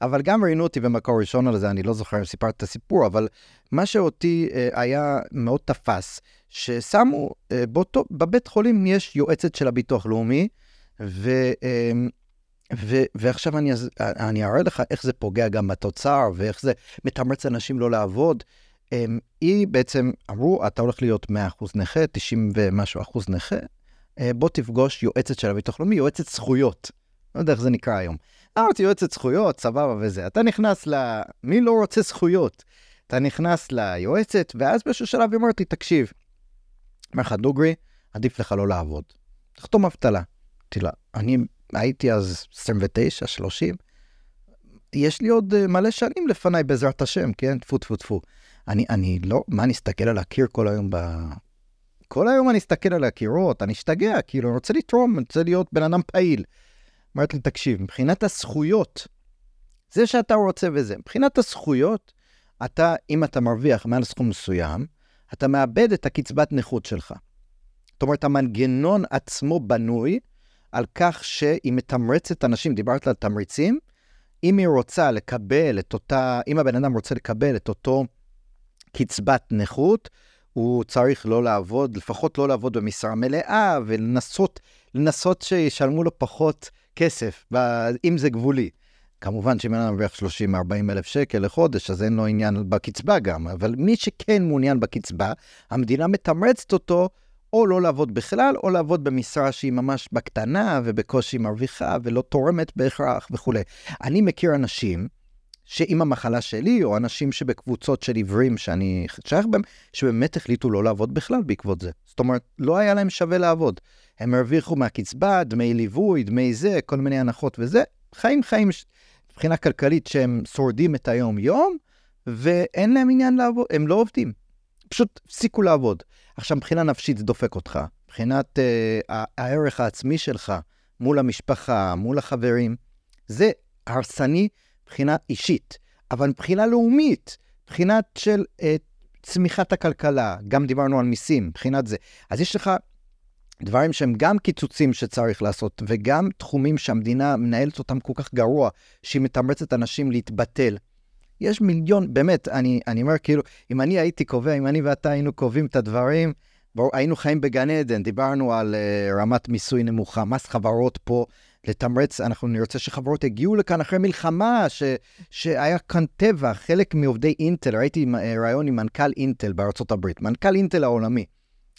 אבל גם ראיינו אותי במקור ראשון על זה, אני לא זוכר אם סיפרתי את הסיפור, אבל מה שאותי אה, היה מאוד תפס, ששמו, אה, באותו, בבית חולים יש יועצת של הביטוח לאומי, ו... אה, ו- ועכשיו אני, אני אראה לך איך זה פוגע גם בתוצר, ואיך זה מתמרץ אנשים לא לעבוד. היא בעצם, אמרו, אתה הולך להיות 100% נכה, 90 ומשהו אחוז נכה, בוא תפגוש יועצת של הביטוח לאומי, יועצת זכויות. לא יודע איך זה נקרא היום. אמרתי יועצת זכויות, סבבה וזה. אתה נכנס ל... מי לא רוצה זכויות? אתה נכנס ליועצת, ואז באיזשהו שלב היא אומרת לי, תקשיב, אומר לך, דוגרי, עדיף לך לא לעבוד. תחתום אבטלה. אמרתי לה, אני הייתי אז 29, 30, יש לי עוד אה, מלא שנים לפניי בעזרת השם, כן? טפו טפו טפו. אני, אני לא, מה, אני אסתכל על הקיר כל היום ב... כל היום אני אסתכל על הקירות, אני אשתגע, כאילו, אני רוצה לתרום, אני רוצה להיות בן אדם פעיל. אמרת לי, תקשיב, מבחינת הזכויות, זה שאתה רוצה וזה, מבחינת הזכויות, אתה, אם אתה מרוויח מעל סכום מסוים, אתה מאבד את הקצבת נכות שלך. זאת אומרת, המנגנון עצמו בנוי על כך שהיא מתמרצת אנשים, דיברת על תמריצים, אם היא רוצה לקבל את אותה, אם הבן אדם רוצה לקבל את אותו קצבת נכות, הוא צריך לא לעבוד, לפחות לא לעבוד במשרה מלאה, ולנסות לנסות שישלמו לו פחות כסף, אם זה גבולי. כמובן שאם אדם מרוויח 30-40 אלף שקל לחודש, אז אין לו עניין בקצבה גם, אבל מי שכן מעוניין בקצבה, המדינה מתמרצת אותו או לא לעבוד בכלל, או לעבוד במשרה שהיא ממש בקטנה ובקושי מרוויחה ולא תורמת בהכרח וכולי. אני מכיר אנשים שעם המחלה שלי, או אנשים שבקבוצות של עיוורים שאני שייך בהם, שבאמת החליטו לא לעבוד בכלל בעקבות זה. זאת אומרת, לא היה להם שווה לעבוד. הם הרוויחו מהקצבה, דמי ליווי, דמי זה, כל מיני הנחות וזה. חיים חיים מבחינה כלכלית שהם שורדים את היום-יום, ואין להם עניין לעבוד, הם לא עובדים. פשוט הפסיקו לעבוד. עכשיו, מבחינה נפשית זה דופק אותך. מבחינת uh, הערך העצמי שלך מול המשפחה, מול החברים, זה הרסני מבחינה אישית, אבל מבחינה לאומית, מבחינת של uh, צמיחת הכלכלה, גם דיברנו על מיסים, מבחינת זה. אז יש לך דברים שהם גם קיצוצים שצריך לעשות, וגם תחומים שהמדינה מנהלת אותם כל כך גרוע, שהיא מתמרצת אנשים להתבטל. יש מיליון, באמת, אני, אני אומר כאילו, אם אני הייתי קובע, אם אני ואתה היינו קובעים את הדברים, היינו חיים בגן עדן, דיברנו על uh, רמת מיסוי נמוכה, מס חברות פה, לתמרץ, אנחנו נרצה שחברות יגיעו לכאן אחרי מלחמה, ש, שהיה כאן טבע, חלק מעובדי אינטל, ראיתי אה, ראיון עם מנכ"ל אינטל בארצות הברית, מנכ"ל אינטל העולמי.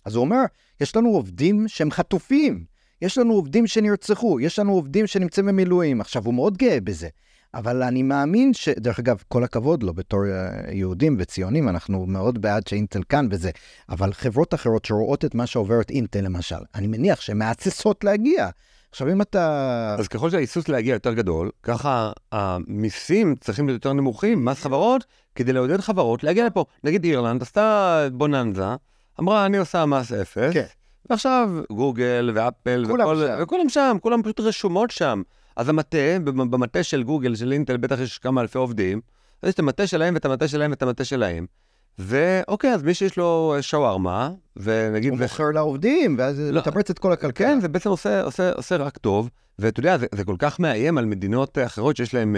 אז הוא אומר, יש לנו עובדים שהם חטופים, יש לנו עובדים שנרצחו, יש לנו עובדים שנמצאים במילואים. עכשיו, הוא מאוד גאה בזה. אבל אני מאמין ש... דרך אגב, כל הכבוד לו בתור אה, יהודים וציונים, אנחנו מאוד בעד שאינטל כאן וזה, אבל חברות אחרות שרואות את מה שעוברת אינטל למשל, אני מניח שהן מהססות להגיע. עכשיו, אם אתה... אז ככל שההיסוס להגיע יותר גדול, ככה המיסים צריכים להיות יותר נמוכים, מס חברות, כדי לעודד חברות להגיע לפה. נגיד אירלנד עשתה בוננזה, אמרה, אני עושה מס אפס, כן. ועכשיו גוגל ואפל וכל... שם. וכולם שם, כולם פשוט רשומות שם. אז המטה, במטה של גוגל, של אינטל, בטח יש כמה אלפי עובדים, אז יש את המטה שלהם ואת המטה שלהם ואת המטה שלהם. ואוקיי, אז מי שיש לו שווארמה, ונגיד... הוא. מוכר לעובדים, ואז זה לא, מתמרץ את כל הכלכלה. כן, זה בעצם עושה, עושה, עושה רק טוב, ואתה יודע, זה, זה כל כך מאיים על מדינות אחרות שיש להן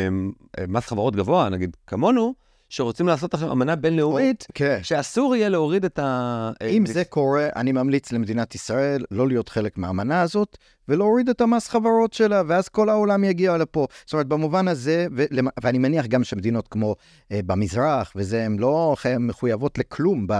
מס חברות גבוה, נגיד כמונו, שרוצים לעשות עכשיו אמנה בינלאומית, okay. כן. שאסור יהיה להוריד את ה... אם זה קורה, אני ממליץ למדינת ישראל לא להיות חלק מהאמנה הזאת, ולהוריד את המס חברות שלה, ואז כל העולם יגיע לפה. זאת אומרת, במובן הזה, ולמ... ואני מניח גם שמדינות כמו אה, במזרח, וזה, הן לא מחויבות לכלום. ב...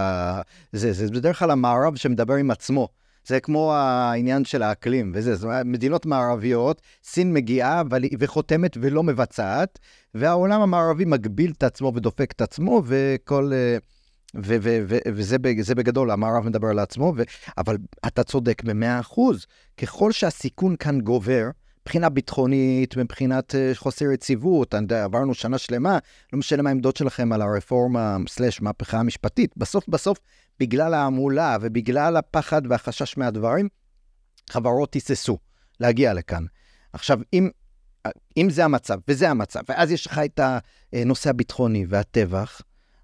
זה, זה בדרך כלל המערב שמדבר עם עצמו. זה כמו העניין של האקלים וזה, זאת אומרת, מדינות מערביות, סין מגיעה וחותמת ולא מבצעת, והעולם המערבי מגביל את עצמו ודופק את עצמו, וכל... אה, ו- ו- ו- וזה בגדול, המערב מדבר על עצמו, אבל אתה צודק במאה אחוז. ככל שהסיכון כאן גובר, מבחינה ביטחונית, מבחינת uh, חוסר יציבות, עברנו שנה שלמה, לא משנה מה העמדות שלכם על הרפורמה סלש מהפכה המשפטית, בסוף בסוף, בגלל ההמולה ובגלל הפחד והחשש מהדברים, חברות היססו להגיע לכאן. עכשיו, אם, אם זה המצב, וזה המצב, ואז יש לך את הנושא הביטחוני והטבח,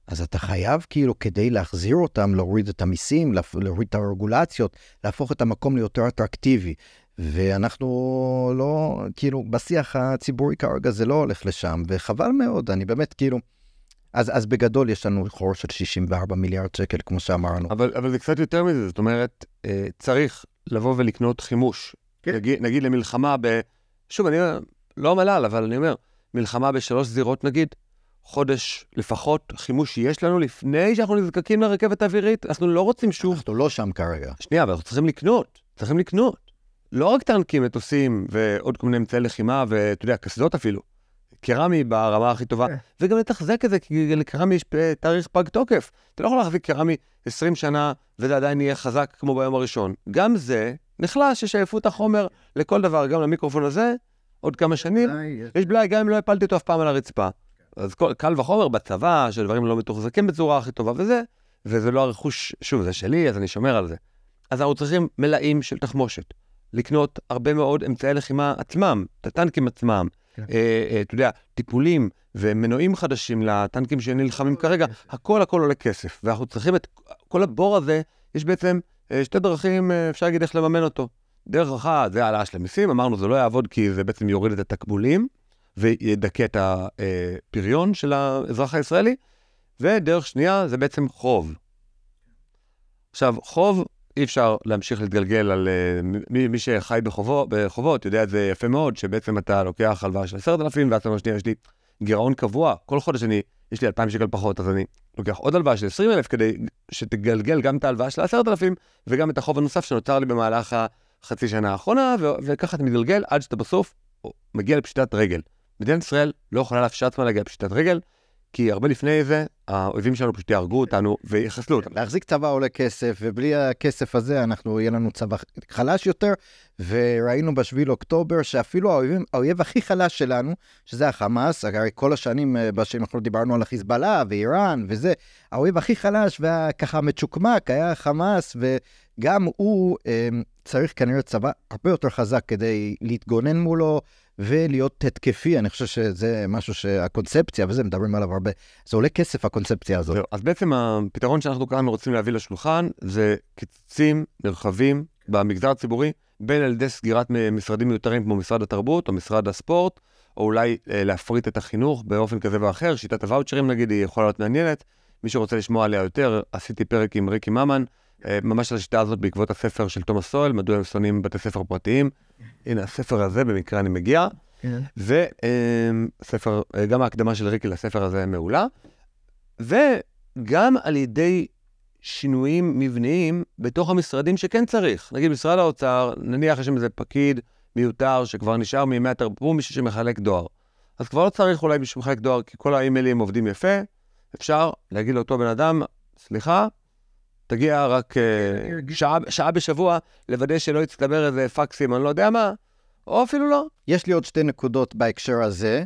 אז אתה חייב כאילו כדי להחזיר אותם, להוריד את המיסים, להוריד את הרגולציות, להפוך את המקום ליותר אטרקטיבי. ואנחנו לא, כאילו, בשיח הציבורי כרגע זה לא הולך לשם, וחבל מאוד, אני באמת כאילו... אז, אז בגדול יש לנו חור של 64 מיליארד שקל, כמו שאמרנו. אבל, אבל זה קצת יותר מזה, זאת אומרת, אה, צריך לבוא ולקנות חימוש. כן. נגיד, נגיד למלחמה ב... שוב, אני לא המל"ל, אבל אני אומר, מלחמה בשלוש זירות נגיד, חודש לפחות חימוש שיש לנו לפני שאנחנו נזקקים לרכבת האווירית, אנחנו לא רוצים שוב... אנחנו לא שם כרגע. שנייה, אבל אנחנו צריכים לקנות, צריכים לקנות. לא רק טנקים, מטוסים ועוד כל מיני אמצעי לחימה, ואתה יודע, קסדות אפילו. קרמי ברמה הכי טובה, כן. וגם לתחזק את זה, כי לקרמי יש תאריך פג תוקף. אתה לא יכול להחזיק קרמי 20 שנה, וזה עדיין יהיה חזק כמו ביום הראשון. גם זה נחלש, יש עייפות החומר לכל דבר, גם למיקרופון הזה, עוד כמה שנים. יש בלאי, גם אם לא הפלתי אותו אף פעם על הרצפה. אז כל, קל וחומר בצבא, שדברים לא מתוחזקים בצורה הכי טובה וזה, וזה לא הרכוש, שוב, זה שלי, אז אני שומר על זה. אז אנחנו צריכים מלאים של תחמושת. לקנות הרבה מאוד אמצעי לחימה עצמם, את הטנקים עצמם. כן. אה, אה, אתה יודע, טיפולים ומנועים חדשים לטנקים שנלחמים כרגע, הכל הכל עולה כסף. ואנחנו צריכים את כל הבור הזה, יש בעצם אה, שתי דרכים, אפשר להגיד איך לממן אותו. דרך אחת זה העלאה של המיסים, אמרנו זה לא יעבוד כי זה בעצם יוריד את התקבולים וידכא את הפריון של האזרח הישראלי, ודרך שנייה זה בעצם חוב. עכשיו, חוב אי אפשר להמשיך להתגלגל על אה, מי, מי שחי בחובו, בחובות, יודע את זה יפה מאוד, שבעצם אתה לוקח הלוואה של 10,000 ואז אתה אומר, יש לי גירעון קבוע, כל חודש אני, יש לי 2,000 שקל פחות, אז אני לוקח עוד הלוואה של 20,000 כדי שתגלגל גם את ההלוואה של 10,000 וגם את החוב הנוסף שנוצר לי במהלך החצי שנה האחרונה, ו- וככה אתה מתגלגל עד שאתה בסוף מגיע לפשיטת רגל. מדינת ישראל לא יכולה לאפשר עצמה להגיע לפשיטת רגל, כי הרבה לפני זה, האויבים שלנו פשוט יהרגו אותנו ויחסלו אותנו. להחזיק צבא עולה כסף, ובלי הכסף הזה אנחנו, יהיה לנו צבא חלש יותר, וראינו בשביל אוקטובר שאפילו האויבים, האויב הכי חלש שלנו, שזה החמאס, הרי כל השנים, אה, בשנים האחרונות דיברנו על החיזבאללה ואיראן וזה, האויב הכי חלש וככה מצ'וקמק היה החמאס, וגם הוא אה, צריך כנראה צבא הרבה יותר חזק כדי להתגונן מולו. ולהיות התקפי, אני חושב שזה משהו שהקונספציה וזה, מדברים עליו הרבה. זה עולה כסף, הקונספציה הזאת. אז בעצם הפתרון שאנחנו כאן רוצים להביא לשולחן זה קיצוצים נרחבים במגזר הציבורי, בין על ידי סגירת משרדים מיותרים כמו משרד התרבות או משרד הספורט, או אולי אה, להפריט את החינוך באופן כזה ואחר. שיטת הוואוצ'רים נגיד היא יכולה להיות מעניינת. מי שרוצה לשמוע עליה יותר, עשיתי פרק עם ריקי ממן, ממש על השיטה הזאת בעקבות הספר של תומאס סואל, מדוע הם שונאים בתי ספר פרטיים. הנה הספר הזה, במקרה אני מגיע. כן. וספר, גם ההקדמה של ריקי לספר הזה מעולה, וגם על ידי שינויים מבניים בתוך המשרדים שכן צריך. נגיד משרד האוצר, נניח יש שם איזה פקיד מיותר שכבר נשאר מימי התרבות, מישהו שמחלק דואר. אז כבר לא צריך אולי מישהו שמחלק דואר, כי כל האימיילים עובדים יפה, אפשר להגיד לאותו בן אדם, סליחה, תגיע רק אה, שעה, שעה בשבוע, לוודא שלא יצטבר איזה פקסים, אני לא יודע מה, או אפילו לא. יש לי עוד שתי נקודות בהקשר הזה.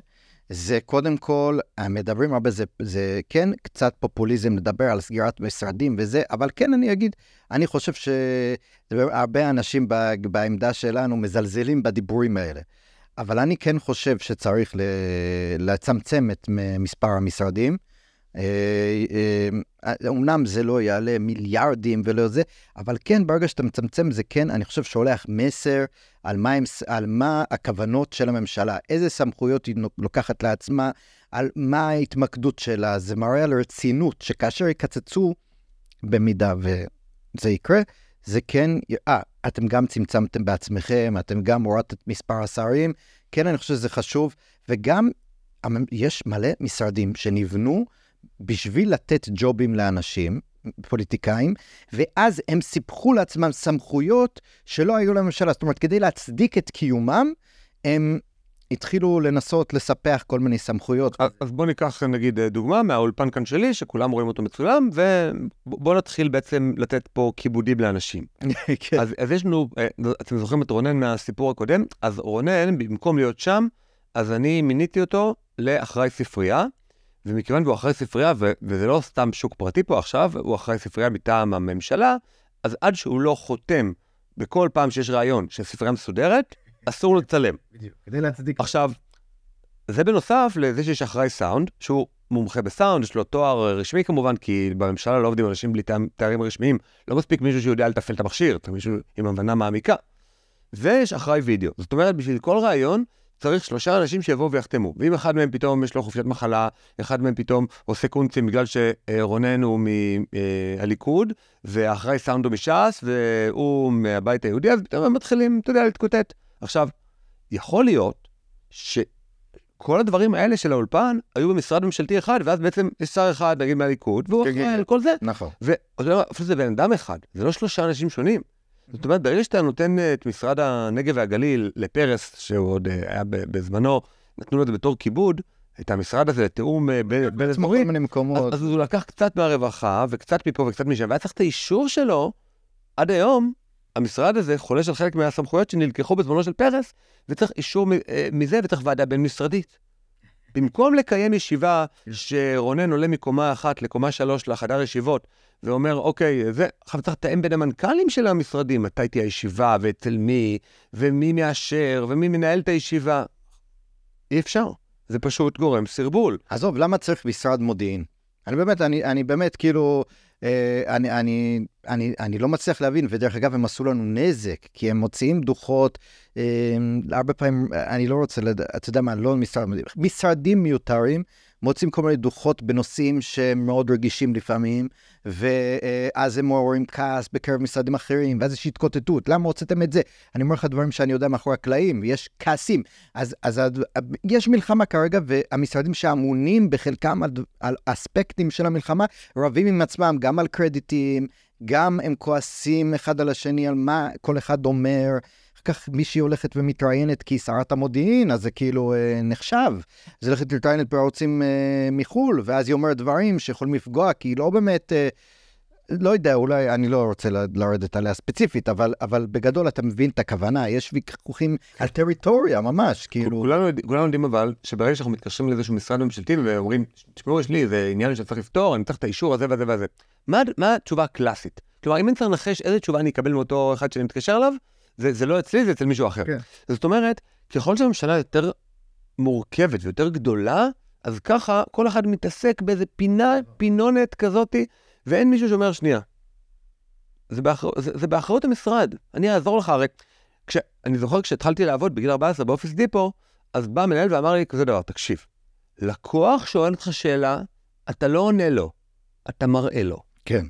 זה קודם כל, מדברים הרבה, זה, זה כן קצת פופוליזם לדבר על סגירת משרדים וזה, אבל כן אני אגיד, אני חושב שהרבה אנשים בעמדה שלנו מזלזלים בדיבורים האלה. אבל אני כן חושב שצריך לצמצם את מספר המשרדים. אומנם זה לא יעלה מיליארדים ולא זה, אבל כן, ברגע שאתה מצמצם זה כן, אני חושב שולח מסר על מה, הם, על מה הכוונות של הממשלה, איזה סמכויות היא לוקחת לעצמה, על מה ההתמקדות שלה, זה מראה על רצינות, שכאשר יקצצו, במידה וזה יקרה, זה כן, אה, אתם גם צמצמתם בעצמכם, אתם גם הורדתם את מספר השרים, כן, אני חושב שזה חשוב, וגם יש מלא משרדים שנבנו, בשביל לתת ג'ובים לאנשים, פוליטיקאים, ואז הם סיפחו לעצמם סמכויות שלא היו לממשלה. זאת אומרת, כדי להצדיק את קיומם, הם התחילו לנסות לספח כל מיני סמכויות. אז, אז בוא ניקח נגיד דוגמה מהאולפן כאן שלי, שכולם רואים אותו מצולם, ובוא נתחיל בעצם לתת פה כיבודים לאנשים. כן. אז, אז יש לנו, אתם זוכרים את רונן מהסיפור הקודם? אז רונן, במקום להיות שם, אז אני מיניתי אותו לאחראי ספרייה. ומכיוון והוא אחראי ספרייה, וזה לא סתם שוק פרטי פה עכשיו, הוא אחראי ספרייה מטעם הממשלה, אז עד שהוא לא חותם בכל פעם שיש רעיון שהספרייה מסודרת, אסור לצלם. בדיוק, כדי להצדיק. עכשיו, זה בנוסף לזה שיש אחראי סאונד, שהוא מומחה בסאונד, יש לו תואר רשמי כמובן, כי בממשלה לא עובדים אנשים בלי תארים רשמיים, לא מספיק מישהו שיודע לתפעל את המכשיר, צריך מישהו עם הבנה מעמיקה. ויש אחראי וידאו, זאת אומרת, בשביל כל רעיון, צריך שלושה אנשים שיבואו ויחתמו. ואם אחד מהם פתאום יש לו חופשת מחלה, אחד מהם פתאום עושה קונצים בגלל שרונן הוא מהליכוד, ואחראי סאונד הוא מש"ס, והוא מהבית היהודי, אז פתאום הם מתחילים, אתה יודע, להתקוטט. עכשיו, יכול להיות שכל הדברים האלה של האולפן היו במשרד ממשלתי אחד, ואז בעצם יש שר אחד, נגיד מהליכוד, והוא אחראי על כל זה. נכון. ואפילו זה בן אדם אחד, זה לא שלושה אנשים שונים. זאת אומרת, ברגע שאתה נותן את משרד הנגב והגליל לפרס, שהוא עוד היה בזמנו נתנו לו את זה בתור כיבוד, את המשרד הזה לתיאום אה, בין מקומות. אז, הוא לקח קצת מהרווחה וקצת מפה וקצת משם, והיה צריך את האישור שלו. עד היום, המשרד הזה חולש על חלק מהסמכויות שנלקחו בזמנו של פרס, וצריך אישור אה, מזה וצריך ועדה בין-משרדית. במקום לקיים ישיבה שרונן עולה מקומה אחת לקומה שלוש לחדר ישיבות, ואומר, אוקיי, זה, עכשיו צריך לתאם בין המנכ"לים של המשרדים, מתי תהיה הישיבה, ואצל מי, ומי מאשר, ומי מנהל את הישיבה. אי אפשר. זה פשוט גורם סרבול. עזוב, למה צריך משרד מודיעין? אני באמת, אני, אני באמת, כאילו, אני, אני, אני, אני לא מצליח להבין, ודרך אגב, הם עשו לנו נזק, כי הם מוציאים דוחות, אה, הרבה פעמים, אני לא רוצה, לד... אתה יודע מה, לא משרד משרדים מיותרים. מוצאים כל מיני דוחות בנושאים שהם מאוד רגישים לפעמים, ואז הם מעוררים כעס בקרב משרדים אחרים, ואז יש התקוטטות, למה הוצאתם את זה? אני אומר לך דברים שאני יודע מאחורי הקלעים, יש כעסים. אז, אז יש מלחמה כרגע, והמשרדים שאמונים בחלקם על, על אספקטים של המלחמה, רבים עם עצמם גם על קרדיטים, גם הם כועסים אחד על השני על מה כל אחד אומר. אחר כך מישהי הולכת ומתראיינת כי היא שרת המודיעין, אז זה כאילו אה, נחשב. אז היא הולכת להתראיינת בערוצים אה, מחו"ל, ואז היא אומרת דברים שיכולים לפגוע, כי היא לא באמת... אה, לא יודע, אולי, אני לא רוצה לרדת עליה ספציפית, אבל, אבל בגדול אתה מבין את הכוונה, יש ויכוחים על טריטוריה, ממש, כאילו... כולנו, כולנו יודעים אבל, שברגע שאנחנו מתקשרים לאיזשהו משרד ממשלתי ואומרים, תשמעו, יש לי איזה עניין שצריך לפתור, אני צריך את האישור הזה וזה וזה. מה, מה התשובה הקלאסית? כלומר, אם אני צריך לנחש איזה תשובה אני אקבל מאותו אחד שאני מתקשר אליו, זה, זה לא אצלי, זה אצל מישהו אחר. כן. זאת אומרת, ככל שהממשלה יותר מורכבת ויותר גדולה, אז ככה כל אחד מתעסק באיזה פינה, פינונת כזאתי, ואין מישהו שאומר, שנייה, זה, באחר... זה, זה באחריות המשרד, אני אעזור לך, הרי כש... אני זוכר כשהתחלתי לעבוד בגיל 14 באופיס דיפו, אז בא המנהל ואמר לי כזה דבר, תקשיב, לקוח שואל אותך שאלה, אתה לא עונה לו, אתה מראה לו. כן.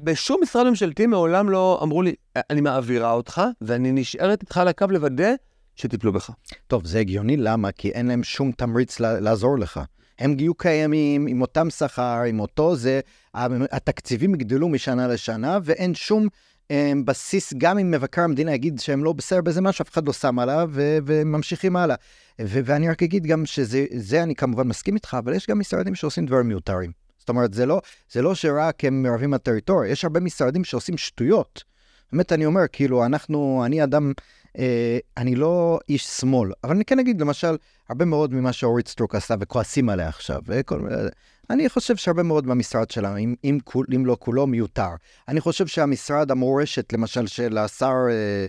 בשום משרד ממשלתי מעולם לא אמרו לי, אני מעבירה אותך, ואני נשארת איתך על הקו לוודא שטיפלו בך. טוב, זה הגיוני, למה? כי אין להם שום תמריץ לעזור לך. הם יהיו קיימים עם אותם שכר, עם אותו זה, התקציבים יגדלו משנה לשנה, ואין שום אה, בסיס, גם אם מבקר המדינה יגיד שהם לא בסדר בזה משהו, אף אחד לא שם עליו, וממשיכים הלאה. ואני רק אגיד גם שזה, אני כמובן מסכים איתך, אבל יש גם משרדים שעושים דברים מיותרים. זאת אומרת, זה לא, זה לא שרק הם מערבים הטריטוריה, יש הרבה משרדים שעושים שטויות. באמת, אני אומר, כאילו, אנחנו, אני אדם, אה, אני לא איש שמאל, אבל אני כן אגיד, למשל, הרבה מאוד ממה שאורית סטרוק עשה וכועסים עליה עכשיו, וכל, אני חושב שהרבה מאוד מהמשרד שלה, אם, אם, אם לא כולו, מיותר. אני חושב שהמשרד המורשת, למשל, של השר אה,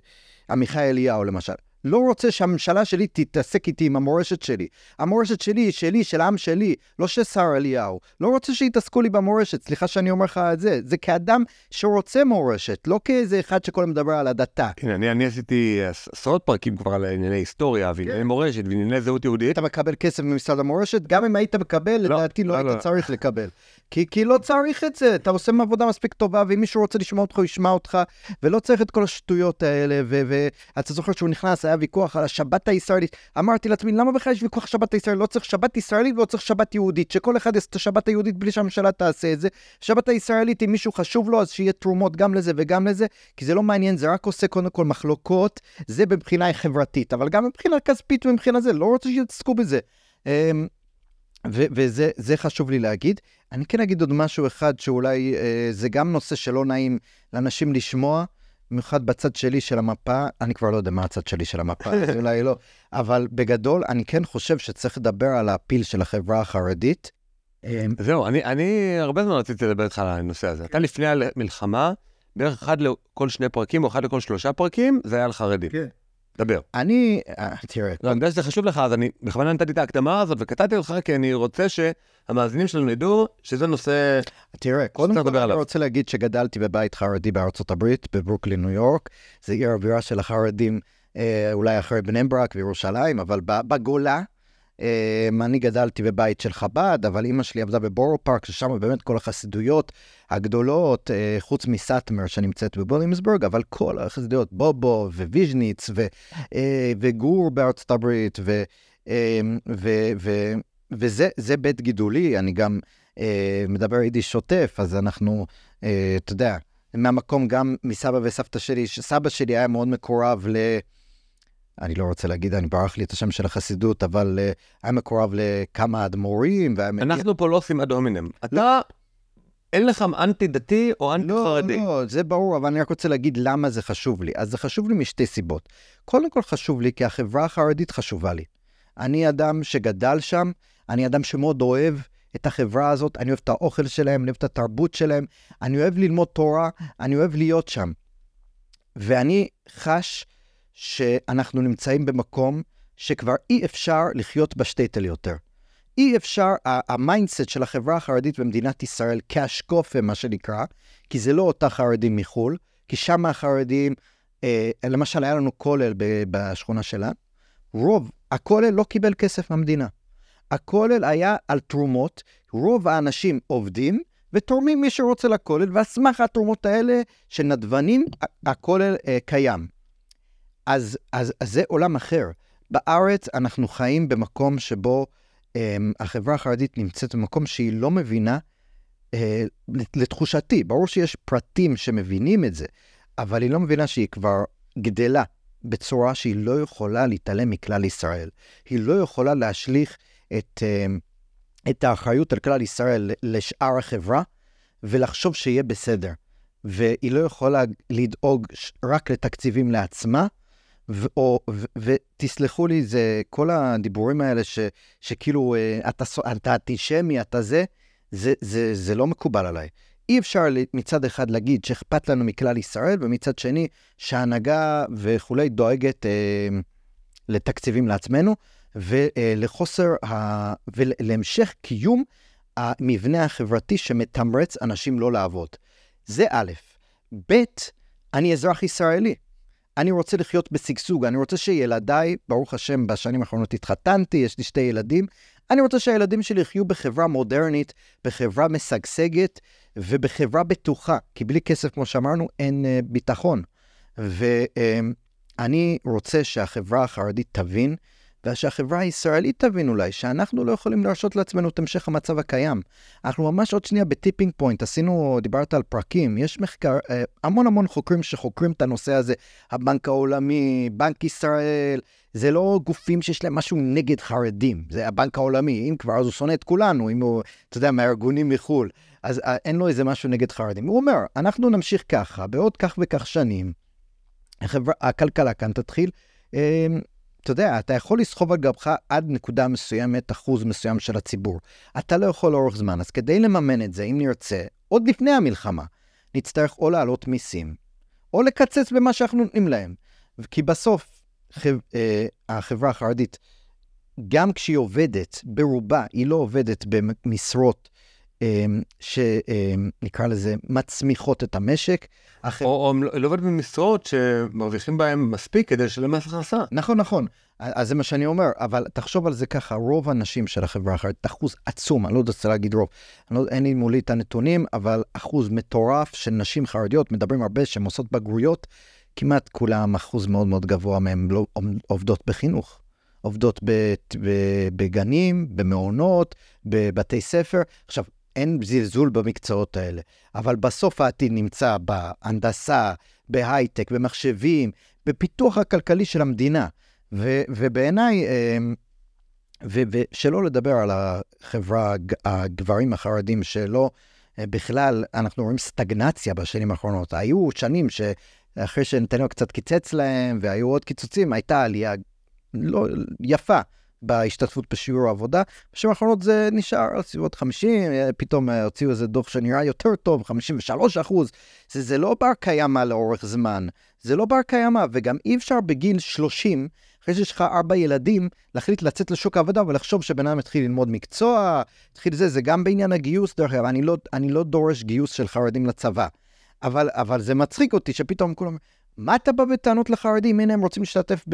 עמיחי אליהו, למשל, לא רוצה שהממשלה שלי תתעסק איתי עם המורשת שלי. המורשת שלי היא שלי, של העם שלי, לא של שר אליהו. לא רוצה שיתעסקו לי במורשת, סליחה שאני אומר לך את זה. זה כאדם שרוצה מורשת, לא כאיזה אחד שכל מדבר על הדתה. כן, אני, אני עשיתי עשרות פרקים כבר על ענייני היסטוריה, וענייני כן. מורשת, וענייני זהות יהודית. אתה מקבל כסף ממשרד המורשת? גם אם היית מקבל, לא, לדעתי לא, לא היית לא. צריך לקבל. כי, כי לא צריך את זה, אתה עושה עבודה מספיק טובה, ואם מישהו רוצה לשמוע אותך, הוא ישמע אותך, ולא צריך את כל השטויות האלה, ואתה זוכר שהוא נכנס, היה ויכוח על השבת הישראלית. אמרתי לעצמי, למה בכלל יש ויכוח שבת הישראלית? לא צריך שבת ישראלית ולא צריך שבת יהודית, שכל אחד יעשה את השבת היהודית בלי שהממשלה תעשה את זה. שבת הישראלית, אם מישהו חשוב לו, אז שיהיה תרומות גם לזה וגם לזה, כי זה לא מעניין, זה רק עושה קודם כל מחלוקות, זה מבחינה חברתית, אבל גם מבחינה כספית ומבחינה זה, לא רוצה שיתעסקו בזה. אמ, וזה חשוב לי להגיד. אני כן אגיד עוד משהו אחד שאולי אה, זה גם נושא שלא נעים לאנשים לשמוע, במיוחד בצד שלי של המפה, אני כבר לא יודע מה הצד שלי של המפה, אז אולי לא, אבל בגדול אני כן חושב שצריך לדבר על הפיל של החברה החרדית. אה, זהו, אני, אני הרבה זמן רציתי לדבר איתך על הנושא הזה. אתה לפני המלחמה, בערך אחד לכל שני פרקים או אחד לכל שלושה פרקים, זה היה על חרדים. כן. דבר. אני, אה, תראה. לא, אני יודע שזה חשוב לך, אז אני בכוונה נתתי את ההקדמה הזאת וקטעתי אותך, כי אני רוצה שהמאזינים שלנו ידעו שזה נושא... תראה, קודם כל אני רוצה להגיד שגדלתי בבית חרדי בארצות הברית, בברוקלין, ניו יורק. זה עיר הבירה של החרדים, אה, אולי אחרי בני ברק וירושלים, אבל בגולה, אני גדלתי בבית של חב"ד, אבל אימא שלי עבדה בבורו פארק, ששם באמת כל החסידויות הגדולות, אה, חוץ מסאטמר שנמצאת בבולימסבורג, אבל כל החסידויות, בובו וויז'ניץ ו, אה, וגור בארצות הברית, ו, אמ, ו, ו, וזה בית גידולי, אני גם אה, מדבר יידיש שוטף, אז אנחנו, אתה יודע, מהמקום גם מסבא וסבתא שלי, שסבא שלי היה מאוד מקורב ל... אני לא רוצה להגיד, אני ברח לי את השם של החסידות, אבל uh, היה מקורב לכמה אדמו"רים. אנחנו פה לא עושים אד הומינם. אתה, אין לך אנטי דתי או אנטי לא, חרדי. לא, זה ברור, אבל אני רק רוצה להגיד למה זה חשוב לי. אז זה חשוב לי משתי סיבות. קודם כל חשוב לי כי החברה החרדית חשובה לי. אני אדם שגדל שם, אני אדם שמאוד אוהב את החברה הזאת, אני אוהב את האוכל שלהם, אני אוהב את התרבות שלהם, אני אוהב ללמוד תורה, אני אוהב להיות שם. ואני חש שאנחנו נמצאים במקום שכבר אי אפשר לחיות בשטייטל יותר. אי אפשר, ה mindset של החברה החרדית במדינת ישראל כהשקפה, מה שנקרא, כי זה לא אותה חרדים מחו"ל, כי שם החרדים, אה, למשל היה לנו כולל בשכונה שלנו, רוב, הכולל לא קיבל כסף מהמדינה. הכולל היה על תרומות, רוב האנשים עובדים ותורמים מי שרוצה לכולל, ועל סמך התרומות האלה של נדבנים, הכולל אה, קיים. אז, אז, אז זה עולם אחר. בארץ אנחנו חיים במקום שבו אה, החברה החרדית נמצאת במקום שהיא לא מבינה, אה, לתחושתי, ברור שיש פרטים שמבינים את זה, אבל היא לא מבינה שהיא כבר גדלה בצורה שהיא לא יכולה להתעלם מכלל ישראל. היא לא יכולה להשליך את, אה, את האחריות על כלל ישראל לשאר החברה ולחשוב שיהיה בסדר. והיא לא יכולה לדאוג רק לתקציבים לעצמה, ותסלחו לי, זה כל הדיבורים האלה ש, שכאילו אה, אתה, אתה אנטישמי, אתה זה, זה, זה, זה לא מקובל עליי. אי אפשר מצד אחד להגיד שאכפת לנו מכלל ישראל, ומצד שני שההנהגה וכולי דואגת אה, לתקציבים לעצמנו, ולחוסר, ה... ולהמשך קיום המבנה החברתי שמתמרץ אנשים לא לעבוד. זה א', ב', אני אזרח ישראלי. אני רוצה לחיות בשגשוג, אני רוצה שילדיי, ברוך השם, בשנים האחרונות התחתנתי, יש לי שתי ילדים, אני רוצה שהילדים שלי יחיו בחברה מודרנית, בחברה משגשגת ובחברה בטוחה, כי בלי כסף, כמו שאמרנו, אין uh, ביטחון. ואני um, רוצה שהחברה החרדית תבין, ושהחברה הישראלית תבין אולי, שאנחנו לא יכולים להרשות לעצמנו את המשך המצב הקיים. אנחנו ממש עוד שנייה בטיפינג פוינט, עשינו, דיברת על פרקים, יש מחקר, אה, המון המון חוקרים שחוקרים את הנושא הזה, הבנק העולמי, בנק ישראל, זה לא גופים שיש להם משהו נגד חרדים, זה הבנק העולמי, אם כבר, אז הוא שונא את כולנו, אם הוא, אתה יודע, מהארגונים מחו"ל, אז אה, אין לו איזה משהו נגד חרדים. הוא אומר, אנחנו נמשיך ככה, בעוד כך וכך שנים, החברה, הכלכלה כאן תתחיל, אה, אתה יודע, אתה יכול לסחוב על גבך עד נקודה מסוימת, אחוז מסוים של הציבור. אתה לא יכול לאורך זמן, אז כדי לממן את זה, אם נרצה, עוד לפני המלחמה, נצטרך או להעלות מיסים, או לקצץ במה שאנחנו נותנים להם. כי בסוף, חב, אה, החברה החרדית, גם כשהיא עובדת, ברובה, היא לא עובדת במשרות שנקרא לזה מצמיחות את המשק. אחר... או, או לא עובד במשרות שמרוויחים בהם מספיק כדי לשלם מס הכנסה. נכון, נכון. אז זה מה שאני אומר, אבל תחשוב על זה ככה, רוב הנשים של החברה האחרת, אחוז עצום, אני לא רוצה להגיד רוב, לא, אין לי מולי את הנתונים, אבל אחוז מטורף של נשים חרדיות, מדברים הרבה שהן עושות בגרויות, כמעט כולם, אחוז מאוד מאוד גבוה מהן לא עובדות בחינוך. עובדות בגנים, במעונות, בבתי ספר. עכשיו, אין זלזול במקצועות האלה, אבל בסוף העתיד נמצא בהנדסה, בהייטק, במחשבים, בפיתוח הכלכלי של המדינה. ו- ובעיניי, אמ, ושלא לדבר על החברה, הגברים החרדים, שלא, אה, בכלל, אנחנו רואים סטגנציה בשנים האחרונות. היו שנים שאחרי שנתניהו קצת קיצץ להם, והיו עוד קיצוצים, הייתה עלייה לא, יפה בהשתתפות בשיעור העבודה. בשנים האחרונות זה נשאר על סביבות 50, פתאום הוציאו איזה דוח שנראה יותר טוב, 53 אחוז. זה, זה לא בר קיימא לאורך זמן, זה לא בר קיימא, וגם אי אפשר בגיל 30, אחרי שיש לך ארבע ילדים, להחליט לצאת לשוק העבודה ולחשוב שבן אדם יתחיל ללמוד מקצוע, יתחיל זה, זה גם בעניין הגיוס, דרך אגב, אני, לא, אני לא דורש גיוס של חרדים לצבא. אבל, אבל זה מצחיק אותי שפתאום כולם, מה אתה בא בטענות לחרדים? הנה, הם רוצים להשתתף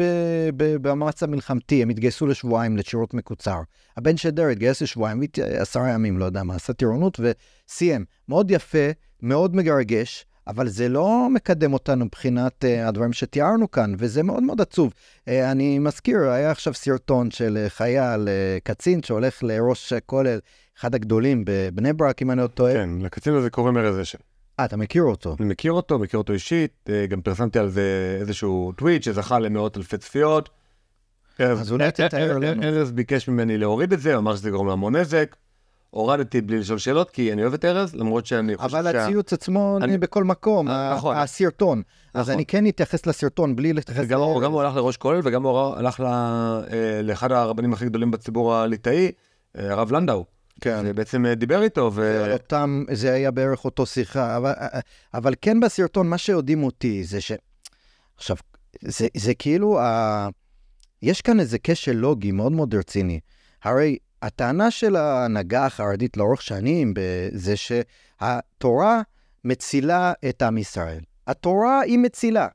במאמץ המלחמתי, הם התגייסו לשבועיים לשירות מקוצר. הבן של דרעי התגייס לשבועיים, עשרה ימים, לא יודע מה, עשה טירונות וסיים. מאוד יפה, מאוד מגרגש, אבל זה לא מקדם אותנו מבחינת uh, הדברים שתיארנו כאן, וזה מאוד מאוד עצוב. Uh, אני מזכיר, היה עכשיו סרטון של uh, חייל, uh, קצין, שהולך לראש כולל, אחד הגדולים בבני ברק, אם אני לא טועה. כן, לקצין הזה קוראים ארז אשל. אה, אתה מכיר אותו. אני מכיר אותו, מכיר אותו אישית, אה, גם פרסמתי על זה איזשהו טוויט שזכה למאות אלפי צפיות. אז אולי תתאר לנו. ארז ביקש ממני להוריד את זה, אמר שזה גורם להמון נזק. הורדתי בלי לשאול שאלות, כי אני אוהב את ארז, למרות שאני חושב אבל הציוץ עצמו אני- בכל מקום, אה, נכון. הסרטון. אז נכון. אני כן אתייחס לסרטון בלי להתייחס גם הוא. גם הוא הלך לראש כולל וגם הוא הלך ל- אה, לאחד הרבנים הכי גדולים בציבור הליטאי, אה, הרב לנדאו, כן. שבעצם אה, דיבר איתו, ו... על אותם, זה היה בערך אותו שיחה, אבל, אבל כן בסרטון, מה שהודהים אותי זה ש... עכשיו, זה, זה כאילו, ה... יש כאן איזה כשל לוגי מאוד מאוד רציני. הרי הטענה של ההנהגה החרדית לאורך שנים זה שהתורה מצילה את עם ישראל. התורה היא מצילה,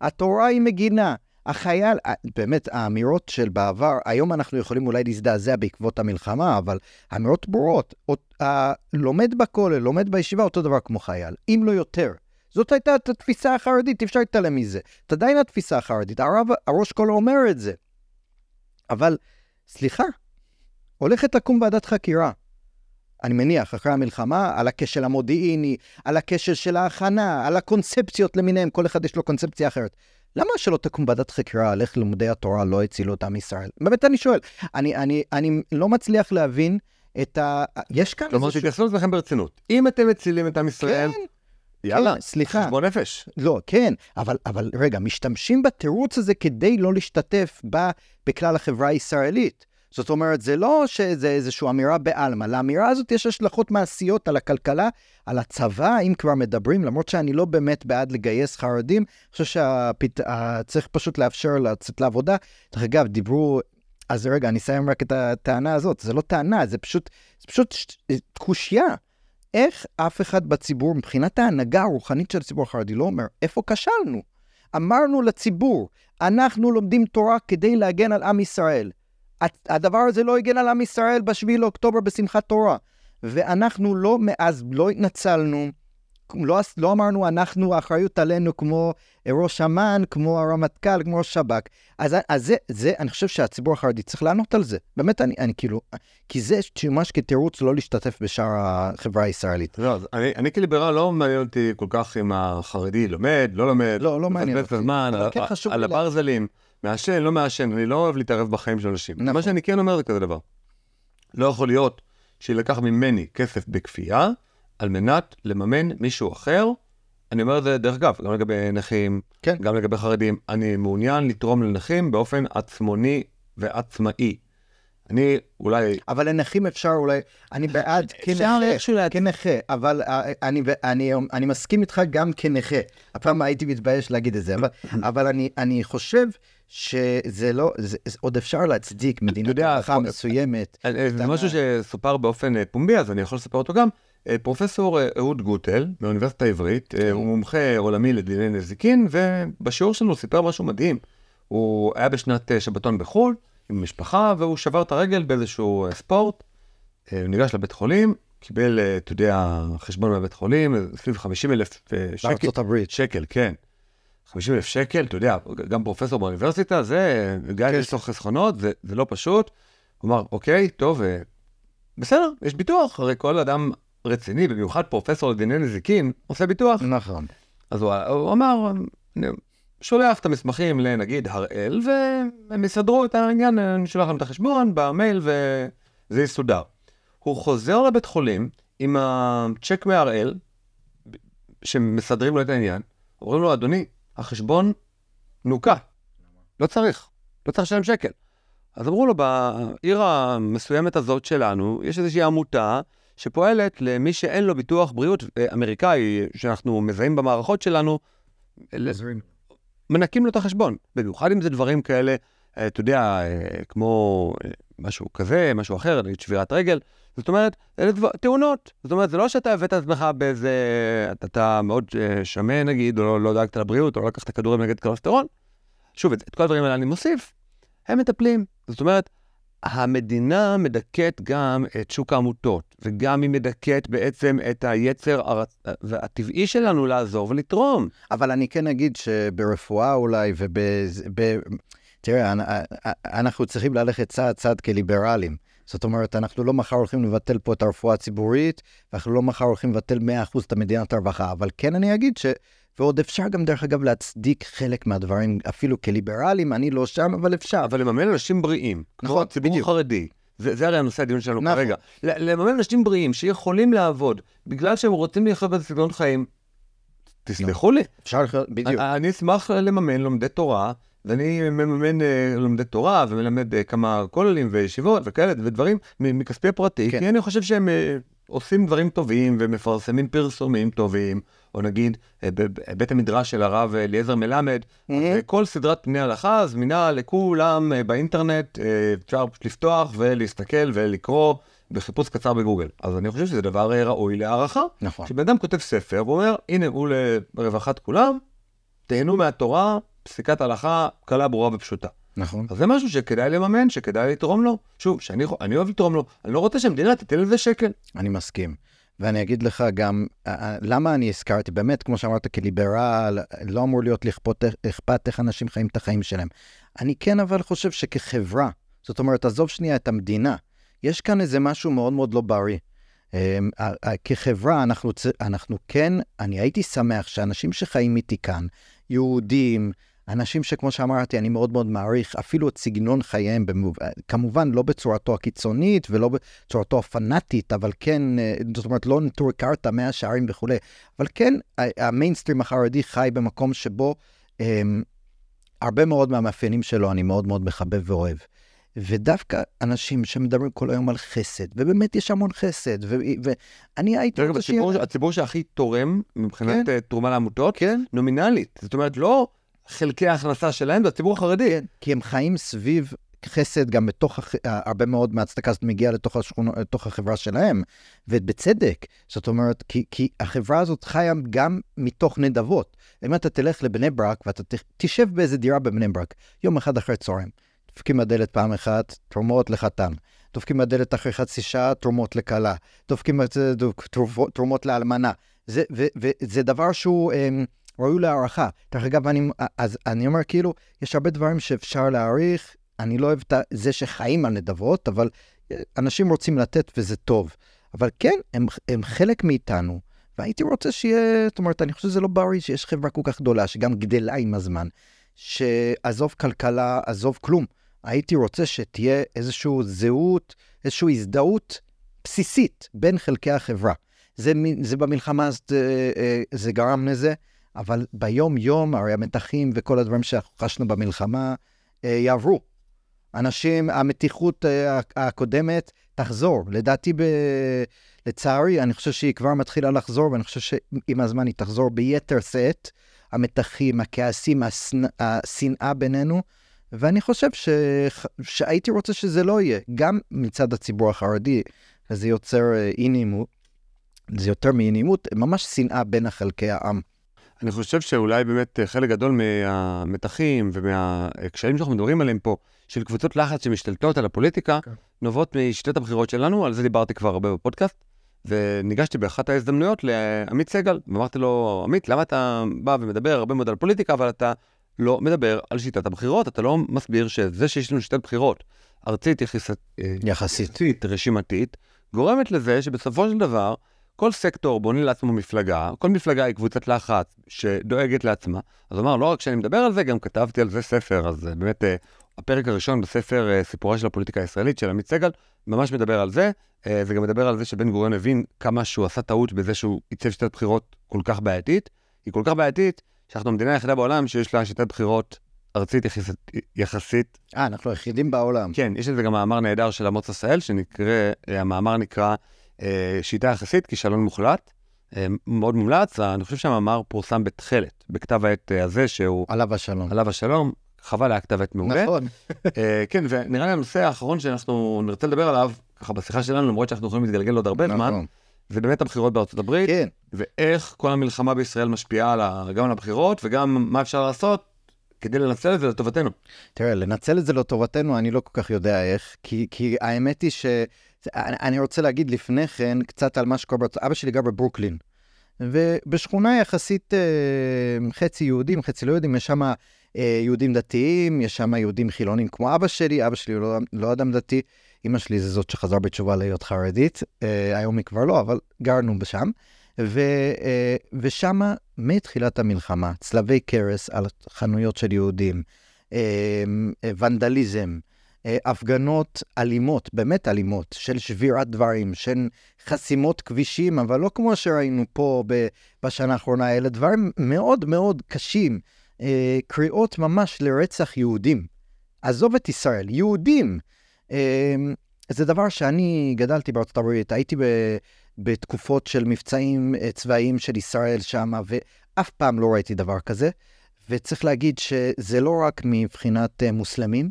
התורה היא מגינה. החייל, באמת, האמירות של בעבר, היום אנחנו יכולים אולי להזדעזע בעקבות המלחמה, אבל האמירות ברורות. הלומד בכולל, לומד בישיבה, אותו דבר כמו חייל, אם לא יותר. זאת הייתה את התפיסה החרדית, אי אפשר להתעלם מזה. זאת עדיין התפיסה החרדית, הרב, הראש כולו אומר את זה. אבל, סליחה, הולכת לקום ועדת חקירה. אני מניח, אחרי המלחמה, על הכשל המודיעיני, על הכשל של ההכנה, על הקונספציות למיניהם, כל אחד יש לו קונספציה אחרת. למה שלא תקום ועדת חקירה על איך לימודי התורה לא הצילו את עם ישראל? באמת אני שואל. אני, אני, אני לא מצליח להבין את ה... יש כאן כלומר, תתייחסו לעצמכם ברצינות. אם אתם מצילים את עם ישראל, כן, יאללה, כן, סליחה. חשבון נפש. לא, כן, אבל, אבל רגע, משתמשים בתירוץ הזה כדי לא להשתתף ב, בכלל החברה הישראלית. זאת אומרת, זה לא שזה איזושהי אמירה בעלמא, לאמירה הזאת יש השלכות מעשיות על הכלכלה, על הצבא, אם כבר מדברים, למרות שאני לא באמת בעד לגייס חרדים, אני חושב שצריך פשוט לאפשר לצאת לעבודה. דרך אגב, דיברו, אז רגע, אני אסיים רק את הטענה הזאת, זה לא טענה, זה פשוט, זה פשוט ש- קושייה. איך אף אחד בציבור, מבחינת ההנהגה הרוחנית של הציבור החרדי, לא אומר, איפה כשלנו? אמרנו לציבור, אנחנו לומדים תורה כדי להגן על עם ישראל. הדבר הזה לא הגן על עם ישראל ב-7 לאוקטובר בשמחת תורה. ואנחנו לא, מאז לא התנצלנו, לא, לא אמרנו, אנחנו, האחריות עלינו כמו ראש אמ"ן, כמו הרמטכ"ל, כמו ראש שב"כ. אז, אז זה, זה, אני חושב שהציבור החרדי צריך לענות על זה. באמת, אני, אני כאילו, כי זה ממש כתירוץ לא להשתתף בשאר החברה הישראלית. לא, אז אני, אני כליברל לא מעניין אותי כל כך אם החרדי לומד, לא לומד, לא, לא מעניין מבזבז את אותי. הזמן, על, כן על הברזלים, מעשן, לא מעשן, אני לא אוהב להתערב בחיים של אנשים. נכון. מה שאני כן אומר זה כזה דבר. לא יכול להיות שיילקח ממני כסף בכפייה על מנת לממן מישהו אחר. אני אומר את זה דרך אגב, גם לגבי נכים, כן. גם לגבי חרדים. אני מעוניין לתרום לנכים באופן עצמוני ועצמאי. אני אולי אבל לנכים אפשר אולי, אני בעד אפשר כנכה, להצ- כנכה, אבל אה, אני, אני, אני מסכים איתך גם כנכה. הפעם הייתי מתבייש להגיד את זה, אבל, אבל אני, אני חושב שזה לא, זה, עוד אפשר להצדיק מדינת הלכה מסוימת. אה, אה, זה. משהו שסופר באופן אה, פומבי, אז אני יכול לספר אותו גם. פרופסור אה, אהוד גוטל, מהאוניברסיטה העברית, אה, הוא מומחה עולמי לדיני נזיקין, ובשיעור שלנו הוא סיפר משהו מדהים. הוא היה בשנת שבתון בחו"ל, עם משפחה, והוא שבר את הרגל באיזשהו ספורט. הוא ניגש לבית חולים, קיבל, אתה יודע, חשבון מהבית חולים, סביב 50 אלף שקל. בארצות הברית. שקל, כן. 50 אלף שקל, אתה יודע, גם פרופסור באוניברסיטה, זה, גם אם. יש לו חסכונות, זה, זה לא פשוט. הוא אמר, אוקיי, טוב, אה, בסדר, יש ביטוח, הרי כל אדם רציני, במיוחד פרופסור לדיני נזיקין, עושה ביטוח. נכון. אז הוא, הוא אמר, שולח את המסמכים לנגיד הראל, והם יסדרו את העניין, אני שולח להם את החשבון במייל וזה יסודר. הוא חוזר לבית חולים עם הצ'ק מהראל, שמסדרים לו את העניין, אומרים לו, אדוני, החשבון נוקה, לא צריך, לא צריך לשלם שקל. אז אמרו לו, בעיר המסוימת הזאת שלנו, יש איזושהי עמותה שפועלת למי שאין לו ביטוח בריאות אה, אמריקאי, שאנחנו מזהים במערכות שלנו, ל- מנקים לו את החשבון. במיוחד אם זה דברים כאלה, אה, אתה יודע, אה, כמו משהו כזה, משהו אחר, שבירת רגל. זאת אומרת, אלה דבר, תאונות. זאת אומרת, זה לא שאתה הבאת את עצמך באיזה... אתה, אתה מאוד אה, שמן נגיד, או לא, לא דאגת לבריאות, או לא לקחת כדורים נגד כולסטרול. שוב, את, את כל הדברים האלה אני מוסיף, הם מטפלים. זאת אומרת, המדינה מדכאת גם את שוק העמותות, וגם היא מדכאת בעצם את היצר הרצ... הטבעי שלנו לעזור ולתרום. אבל אני כן אגיד שברפואה אולי וב... ב... תראה, אנ- אנחנו צריכים ללכת צעד צעד כליברלים. זאת אומרת, אנחנו לא מחר הולכים לבטל פה את הרפואה הציבורית, ואנחנו לא מחר הולכים לבטל 100% את המדינת הרווחה, אבל כן אני אגיד ש... ועוד אפשר גם, דרך אגב, להצדיק חלק מהדברים, אפילו כליברלים, אני לא שם, אבל אפשר. אבל לממן אנשים בריאים, כמו נכון, הציבור בדיוק. החרדי, זה, זה הרי הנושא הדיון שלנו נכון. כרגע. לממן אנשים בריאים שיכולים לעבוד, בגלל שהם רוצים לחיות בסגנון חיים, תסלחו לי, אפשר לחיות, בדיוק. אני אשמח לממן לומדי תורה, ואני מממן אה, לומדי תורה ומלמד אה, כמה כוללים וישיבות וכאלה ודברים מכספי הפרטי, כן. כי אני חושב שהם אה, עושים דברים טובים ומפרסמים פרסומים טובים, או נגיד בית המדרש של הרב אליעזר מלמד, Mhm. כל סדרת פני הלכה זמינה לכולם באינטרנט, אפשר לפתוח ולהסתכל ולקרוא בחיפוש קצר בגוגל. אז אני חושב שזה דבר ראוי להערכה. נכון. כשבן אדם כותב ספר ואומר, הנה הוא לרווחת כולם, תהנו מהתורה, פסיקת הלכה קלה, ברורה ופשוטה. נכון. אז זה משהו שכדאי לממן, שכדאי לתרום לו. שוב, שאני אוהב לתרום לו, אני לא רוצה שהמדינה תיתן לזה שקל. אני מסכים. ואני אגיד לך גם, אה, אה, למה אני הזכרתי, באמת, כמו שאמרת, כליברל, לא אמור להיות לי אכפות, אכפת איך אנשים חיים את החיים שלהם. אני כן אבל חושב שכחברה, זאת אומרת, עזוב שנייה את המדינה, יש כאן איזה משהו מאוד מאוד לא בריא. אמ, כחברה, אנחנו, אנחנו כן, אני הייתי שמח שאנשים שחיים איתי כאן, יהודים, אנשים שכמו שאמרתי, אני מאוד מאוד מעריך, אפילו את סגנון חייהם, במוב... כמובן לא בצורתו הקיצונית ולא בצורתו הפנאטית, אבל כן, אה, זאת אומרת, לא נטורי קרתא, מאה שערים וכולי, אבל כן, המיינסטרים החרדי חי במקום שבו אמ, הרבה מאוד מהמאפיינים שלו אני מאוד מאוד מחבב ואוהב. ודווקא אנשים שמדברים כל היום על חסד, ובאמת יש המון חסד, ו- ואני הייתי רוצה. הציבור, הציבור שהכי תורם מבחינת כן. אה, תרומה לעמותות, כן, נומינלית. זאת אומרת, לא חלקי ההכנסה שלהם, זה הציבור החרדי. כן, כי הם חיים סביב חסד גם בתוך, הח- הרבה מאוד מהצדקה הזאת מגיעה לתוך, השכונו, לתוך החברה שלהם, ובצדק. זאת אומרת, כי, כי החברה הזאת חיה גם מתוך נדבות. אם אתה תלך לבני ברק ואתה ת- תשב באיזה דירה בבני ברק, יום אחד אחרי צהריים, דופקים בדלת פעם אחת, תרומות לחתן. דופקים בדלת אחרי חצי שעה, תרומות לכלה. דופקים תרומות לאלמנה. זה, ו, וזה דבר שהוא אמ, ראוי להערכה. דרך אגב, אני, אז אני אומר כאילו, יש הרבה דברים שאפשר להעריך, אני לא אוהב את זה שחיים על נדבות, אבל אה, אנשים רוצים לתת וזה טוב. אבל כן, הם, הם חלק מאיתנו, והייתי רוצה שיהיה, זאת אומרת, אני חושב שזה לא בריא שיש חברה כל כך גדולה, שגם גדלה עם הזמן, שעזוב כלכלה, עזוב כלום. הייתי רוצה שתהיה איזושהי זהות, איזושהי הזדהות בסיסית בין חלקי החברה. זה, זה במלחמה הזאת, אה, אה, זה גרם לזה, אבל ביום-יום, הרי המתחים וכל הדברים שחשנו במלחמה אה, יעברו. אנשים, המתיחות אה, הקודמת תחזור. לדעתי, ב... לצערי, אני חושב שהיא כבר מתחילה לחזור, ואני חושב שעם הזמן היא תחזור ביתר שאת. המתחים, הכעסים, השנ- השנאה בינינו, ואני חושב ש... שהייתי רוצה שזה לא יהיה, גם מצד הציבור החרדי, וזה יוצר אה, אי נעימות, זה יותר מאי נעימות, ממש שנאה בין חלקי העם. אני חושב שאולי באמת אה, חלק גדול מהמתחים ומהקשיים שאנחנו מדברים עליהם פה, של קבוצות לחץ שמשתלטות על הפוליטיקה, כן. נובעות משיטת הבחירות שלנו, על זה דיברתי כבר הרבה בפודקאסט, וניגשתי באחת ההזדמנויות לעמית סגל, ואמרתי לו, עמית, למה אתה בא ומדבר הרבה מאוד על פוליטיקה, אבל אתה לא מדבר על שיטת הבחירות, אתה לא מסביר שזה שיש לנו שיטת בחירות ארצית יחסית, אה, יחסית. יחסית רשימתית, גורמת לזה שבסופו של דבר, כל סקטור בונה לעצמו מפלגה, כל מפלגה היא קבוצת לחץ שדואגת לעצמה. אז הוא אמר, לא רק שאני מדבר על זה, גם כתבתי על זה ספר, אז אה, באמת אה, הפרק הראשון בספר אה, סיפורה של הפוליטיקה הישראלית של עמית סגל, ממש מדבר על זה, אה, וגם מדבר על זה שבן גוריון הבין כמה שהוא עשה טעות בזה שהוא עיצב שיטת בחירות כל כך בעייתית. היא כל כך בעייתית, שאנחנו המדינה היחידה בעולם שיש לה שיטת בחירות ארצית יחסית, יחסית אה, אנחנו היחידים בעולם. כן, יש לזה גם מאמר נהדר של עמוס עשהאל, שנקרא, המאמר נקרא שיטה יחסית, כישלון מוחלט. אה, מאוד מומלץ, אני חושב שהמאמר פורסם בתכלת, בכתב העת אה, הזה, שהוא עליו השלום. עליו השלום, חבל היה כתב עת מעולה. נכון. אה, כן, ונראה לי הנושא האחרון שאנחנו נרצה לדבר עליו, ככה בשיחה שלנו, למרות שאנחנו יכולים להתגלגל עוד הרבה זמן, נכון. זה באמת הבחירות בארצות הברית, כן, ואיך כל המלחמה בישראל משפיעה על ה- גם על הבחירות, וגם מה אפשר לעשות כדי לנצל את זה לטובתנו. תראה, לנצל את זה לטובתנו, אני לא כל כך יודע איך, כי, כי האמת היא ש... אני, רוצה להגיד לפני כן קצת על מה שקורה בארצות... אבא שלי גר בברוקלין, ובשכונה יחסית אה, חצי יהודים, חצי לא יהודים, יש שם אה, יהודים דתיים, יש שם יהודים חילונים כמו אבא שלי, אבא שלי לא, לא אדם דתי, אימא שלי זה זאת שחזרה בתשובה להיות חרדית, אה, היום היא כבר לא, אבל גרנו בשם. ו, ושמה, מתחילת המלחמה, צלבי קרס על חנויות של יהודים, ונדליזם, הפגנות אלימות, באמת אלימות, של שבירת דברים, של חסימות כבישים, אבל לא כמו שראינו פה בשנה האחרונה, אלה דברים מאוד מאוד קשים, אה, קריאות ממש לרצח יהודים. עזוב את ישראל, יהודים. אה, זה דבר שאני גדלתי בארצות הברית, הייתי ב, בתקופות של מבצעים אה, צבאיים של ישראל שם, ואף פעם לא ראיתי דבר כזה. וצריך להגיד שזה לא רק מבחינת אה, מוסלמים,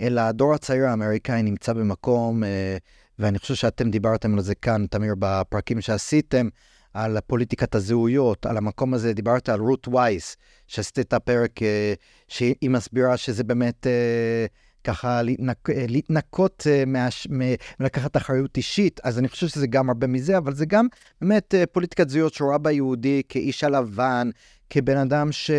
אלא הדור הצעיר האמריקאי נמצא במקום, אה, ואני חושב שאתם דיברתם על זה כאן, תמיר, בפרקים שעשיתם, על פוליטיקת הזהויות, על המקום הזה, דיברת על רות וייס, שעשית את הפרק, אה, שהיא מסבירה שזה באמת ככה להתנק, להתנקות, מהש, לקחת אחריות אישית, אז אני חושב שזה גם הרבה מזה, אבל זה גם באמת פוליטיקת זהויות שרואה ביהודי כאיש הלבן, כבן אדם ש...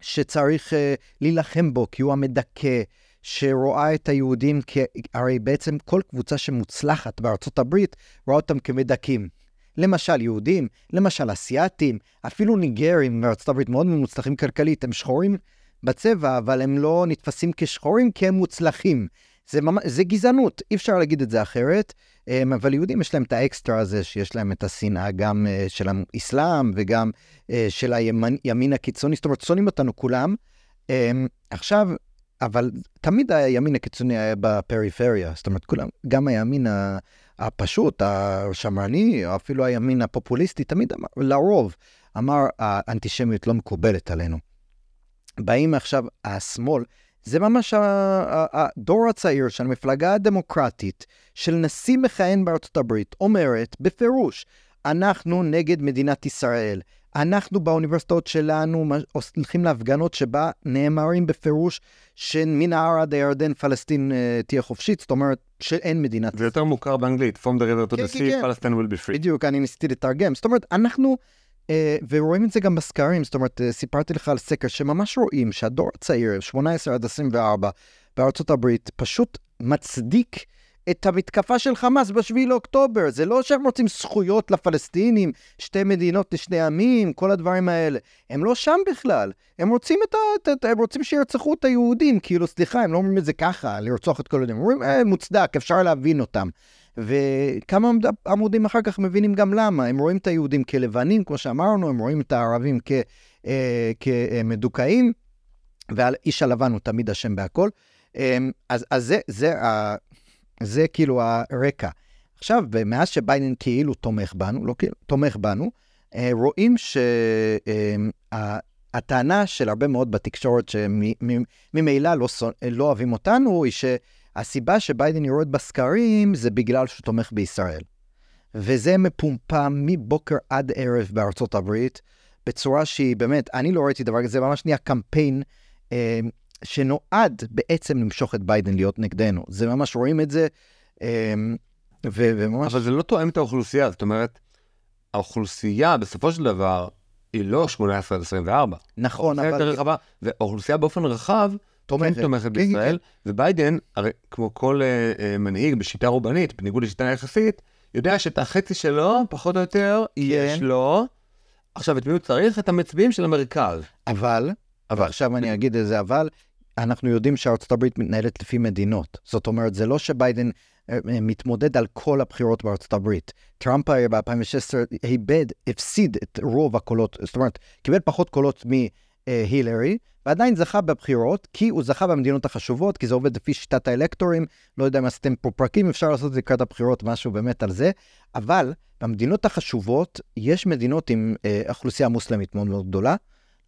שצריך להילחם בו, כי הוא המדכא, שרואה את היהודים כ... הרי בעצם כל קבוצה שמוצלחת בארצות הברית רואה אותם כמדכאים. למשל יהודים, למשל אסיאתים, אפילו ניגרים בארצות הברית מאוד מוצלחים כלכלית, הם שחורים בצבע, אבל הם לא נתפסים כשחורים כי הם מוצלחים. זה, ממש, זה גזענות, אי אפשר להגיד את זה אחרת, אמ, אבל יהודים יש להם את האקסטרה הזה, שיש להם את השנאה גם אה, של האסלאם וגם אה, של הימין הקיצוני, זאת אומרת, שונאים אותנו כולם. אמ, עכשיו, אבל תמיד הימין הקיצוני היה בפריפריה, זאת אומרת, כולם, גם הימין הפשוט, השמרני, או אפילו הימין הפופוליסטי, תמיד אמר, לרוב, אמר, האנטישמיות לא מקובלת עלינו. באים עכשיו השמאל, זה ממש הדור הצעיר של המפלגה הדמוקרטית של נשיא מכהן בארצות הברית אומרת בפירוש, אנחנו נגד מדינת ישראל. אנחנו באוניברסיטאות שלנו הולכים להפגנות שבה נאמרים בפירוש שמן ההר עד הירדן פלסטין uh, תהיה חופשית, זאת אומרת שאין מדינת... זה יותר מוכר באנגלית, From the river to כן, the כן, sea, כן. Palestine will be free. בדיוק, אני ניסיתי לתרגם. זאת אומרת, אנחנו אה, ורואים את זה גם בסקרים, זאת אומרת, אה, סיפרתי לך על סקר שממש רואים שהדור הצעיר, 18 עד 24, בארצות הברית, פשוט מצדיק את המתקפה של חמאס ב-7 לאוקטובר. זה לא שהם רוצים זכויות לפלסטינים, שתי מדינות לשני עמים, כל הדברים האלה. הם לא שם בכלל. הם רוצים, את ה, הם רוצים שירצחו את היהודים. כאילו, סליחה, הם לא אומרים את זה ככה, לרצוח את כל היהודים. הם אומרים, אה, מוצדק, אפשר להבין אותם. וכמה עמודים אחר כך מבינים גם למה. הם רואים את היהודים כלבנים, כמו שאמרנו, הם רואים את הערבים כ, אה, כמדוכאים, והאיש הלבן הוא תמיד אשם בהכל. אה, אז, אז זה, זה, זה, כאילו הרקע. עכשיו, מאז שביידן כאילו תומך בנו, לא כאילו, תומך בנו, אה, רואים שהטענה אה, של הרבה מאוד בתקשורת שממילא לא, לא אוהבים אותנו, היא ש... הסיבה שביידן יורד בסקרים זה בגלל שהוא תומך בישראל. וזה מפומפם מבוקר עד ערב בארצות הברית, בצורה שהיא באמת, אני לא ראיתי דבר כזה, זה ממש נהיה קמפיין אה, שנועד בעצם למשוך את ביידן להיות נגדנו. זה ממש רואים את זה, אה, ו- וממש... אבל זה לא תואם את האוכלוסייה, זאת אומרת, האוכלוסייה בסופו של דבר היא לא 18 עד 24. נכון, אבל... והאוכלוסייה באופן רחב, תומכת, כן תומכת כן, בישראל, כן. וביידן, הרי כמו כל uh, uh, מנהיג בשיטה רובנית, בניגוד לשיטה יחסית, יודע שאת החצי שלו, פחות או יותר, כן. יש לו. עכשיו, את מי הוא צריך? את המצביעים של המרכז. אבל, אבל, עכשיו אני אגיד איזה אבל, אנחנו יודעים שארצות הברית מתנהלת לפי מדינות. זאת אומרת, זה לא שביידן אה, מתמודד על כל הבחירות בארצות הברית. טראמפ ב-2016 איבד, הפסיד את רוב הקולות, זאת אומרת, קיבל פחות קולות מהילרי, ועדיין זכה בבחירות, כי הוא זכה במדינות החשובות, כי זה עובד לפי שיטת האלקטורים, לא יודע אם עשיתם פה פרקים, אפשר לעשות לקראת הבחירות, משהו באמת על זה, אבל במדינות החשובות, יש מדינות עם אה, אוכלוסייה מוסלמית מאוד מאוד גדולה,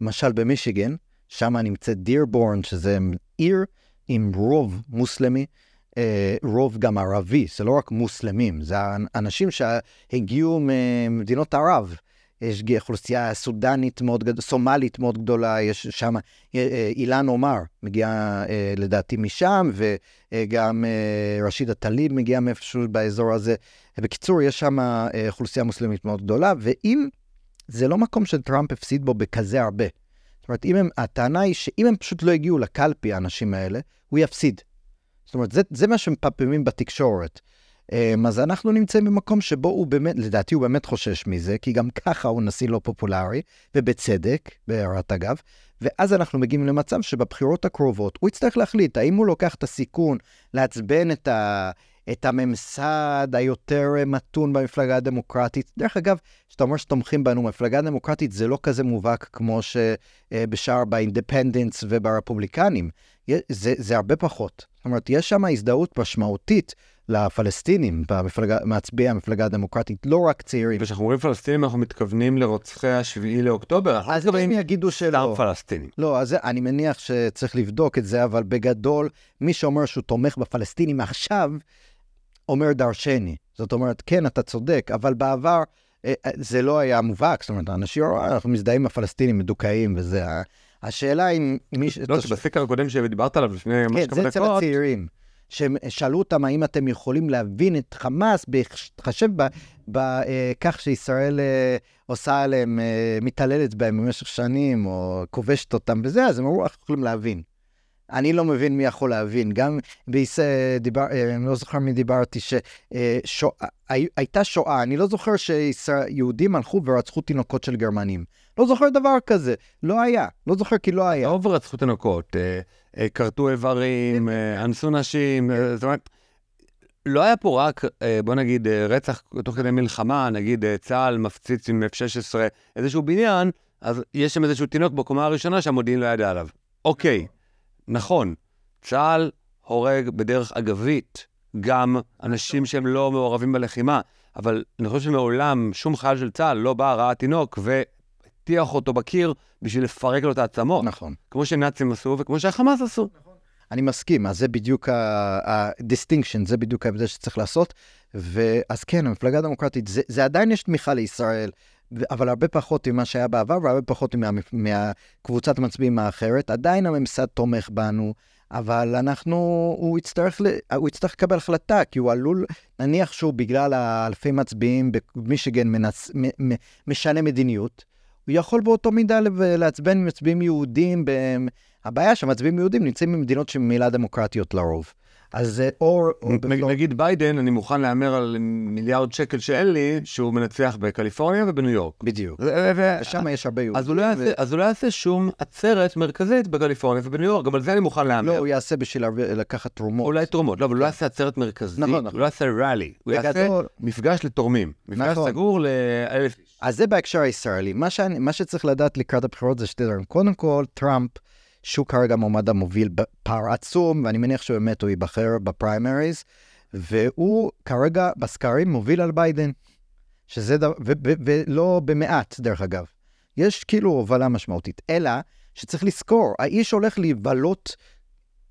למשל במישיגן, שם נמצאת דירבורן, שזה עיר עם רוב מוסלמי, אה, רוב גם ערבי, זה לא רק מוסלמים, זה אנשים שהגיעו ממדינות ערב. יש אוכלוסייה סודנית מאוד גדולה, סומלית מאוד גדולה, יש שם אה, אה, אילן עומר, מגיע אה, לדעתי משם, וגם רשידה טליב מגיע מאיפשהו באזור הזה. בקיצור, יש שם אוכלוסייה מוסלמית מאוד גדולה, ואם, זה לא מקום שטראמפ הפסיד בו בכזה הרבה. זאת אומרת, אם הם, הטענה היא שאם הם פשוט לא הגיעו לקלפי, האנשים האלה, הוא יפסיד. זאת אומרת, זה, זה מה שמפמפמים בתקשורת. אמ, אז אנחנו נמצאים במקום שבו הוא באמת, לדעתי הוא באמת חושש מזה, כי גם ככה הוא נשיא לא פופולרי, ובצדק, בהערת אגב, ואז אנחנו מגיעים למצב שבבחירות הקרובות הוא יצטרך להחליט האם הוא לוקח את הסיכון לעצבן את, ה, את הממסד היותר מתון במפלגה הדמוקרטית. דרך אגב, כשאתה אומר שתומכים בנו, מפלגה דמוקרטית זה לא כזה מובהק כמו שבשאר באינדפנדנס וברפובליקנים. זה, זה הרבה פחות. זאת אומרת, יש שם הזדהות משמעותית לפלסטינים, במפלגה, מצביעי המפלגה הדמוקרטית, לא רק צעירים. וכשאנחנו אומרים פלסטינים, אנחנו מתכוונים לרוצחי השביעי לאוקטובר. אז הם יגידו שלא. סתם פלסטינים. לא, אז אני מניח שצריך לבדוק את זה, אבל בגדול, מי שאומר שהוא תומך בפלסטינים עכשיו, אומר דרשני. זאת אומרת, כן, אתה צודק, אבל בעבר אה, אה, זה לא היה מובהק. זאת אומרת, אנשים, אנחנו מזדהים עם הפלסטינים מדוכאים וזה. השאלה אם מי... לא, שבסקר הקודם שדיברת עליו לפני כמה דקות... כן, זה אצל הצעירים. ששאלו אותם האם אתם יכולים להבין את חמאס בהתחשב בכך אה, שישראל אה, עושה עליהם, אה, מתעללת בהם במשך שנים, או כובשת אותם וזה, אז הם אמרו, אנחנו יכולים להבין. אני לא מבין מי יכול להבין. גם בישראל, דיבר, אני לא זוכר מי דיברתי, שהייתה שואה, אני לא זוכר שיהודים הלכו ורצחו תינוקות של גרמנים. לא זוכר דבר כזה, לא היה, לא זוכר כי לא היה. לא ורצחו תינוקות. אה, כרתו איברים, אה, אנסו נשים, אה, זאת אומרת, לא היה פה רק, בוא נגיד, רצח תוך כדי מלחמה, נגיד צה"ל מפציץ עם F-16 איזשהו בניין, אז יש שם איזשהו תינוק בקומה הראשונה שהמודיעין לא ידע עליו. אוקיי, נכון, צה"ל הורג בדרך אגבית גם אנשים שהם לא מעורבים בלחימה, אבל אני חושב שמעולם שום חייל של צה"ל לא בא, ראה תינוק הטיח אותו בקיר בשביל לפרק לו את העצמות. נכון. כמו שנאצים עשו וכמו שהחמאס עשו. נכון. אני מסכים, אז זה בדיוק ה-distinction, זה בדיוק ההבדל שצריך לעשות. ואז כן, המפלגה הדמוקרטית, זה, זה עדיין יש תמיכה לישראל, אבל הרבה פחות ממה שהיה בעבר והרבה פחות מה, מהקבוצת המצביעים האחרת. עדיין הממסד תומך בנו, אבל אנחנו, הוא יצטרך, הוא יצטרך לקבל החלטה, כי הוא עלול, נניח שהוא בגלל האלפי מצביעים במישיגן מנס, משנה מדיניות, הוא יכול באותו מידה לעצבן מצביעים יהודים. הבעיה שהמצביעים יהודים נמצאים במדינות שממילא דמוקרטיות לרוב. אז או... נגיד ביידן, אני מוכן להמר על מיליארד שקל שאין לי, שהוא מנצח בקליפורניה ובניו יורק. בדיוק. ושם יש הרבה יהודים. אז הוא לא יעשה שום עצרת מרכזית בקליפורניה ובניו יורק, גם על זה אני מוכן להמר. לא, הוא יעשה בשביל לקחת תרומות. אולי תרומות, לא, אבל הוא לא יעשה עצרת מרכזית, נכון, נכון. הוא לא יעשה ראלי. הוא יעשה מפגש לתורמים. מפגש נכון. סגור לאלף איש. אז זה בהקשר הישראלי. מה שצריך לדעת לקראת הבחירות זה שתי דברים. קודם כל, טראמפ, שהוא כרגע מועמד המוביל בפער עצום, ואני מניח שבאמת הוא ייבחר בפריימריז, והוא כרגע בסקרים מוביל על ביידן, שזה דבר, ולא במעט, דרך אגב. יש כאילו הובלה משמעותית, אלא שצריך לזכור, האיש הולך להיבלות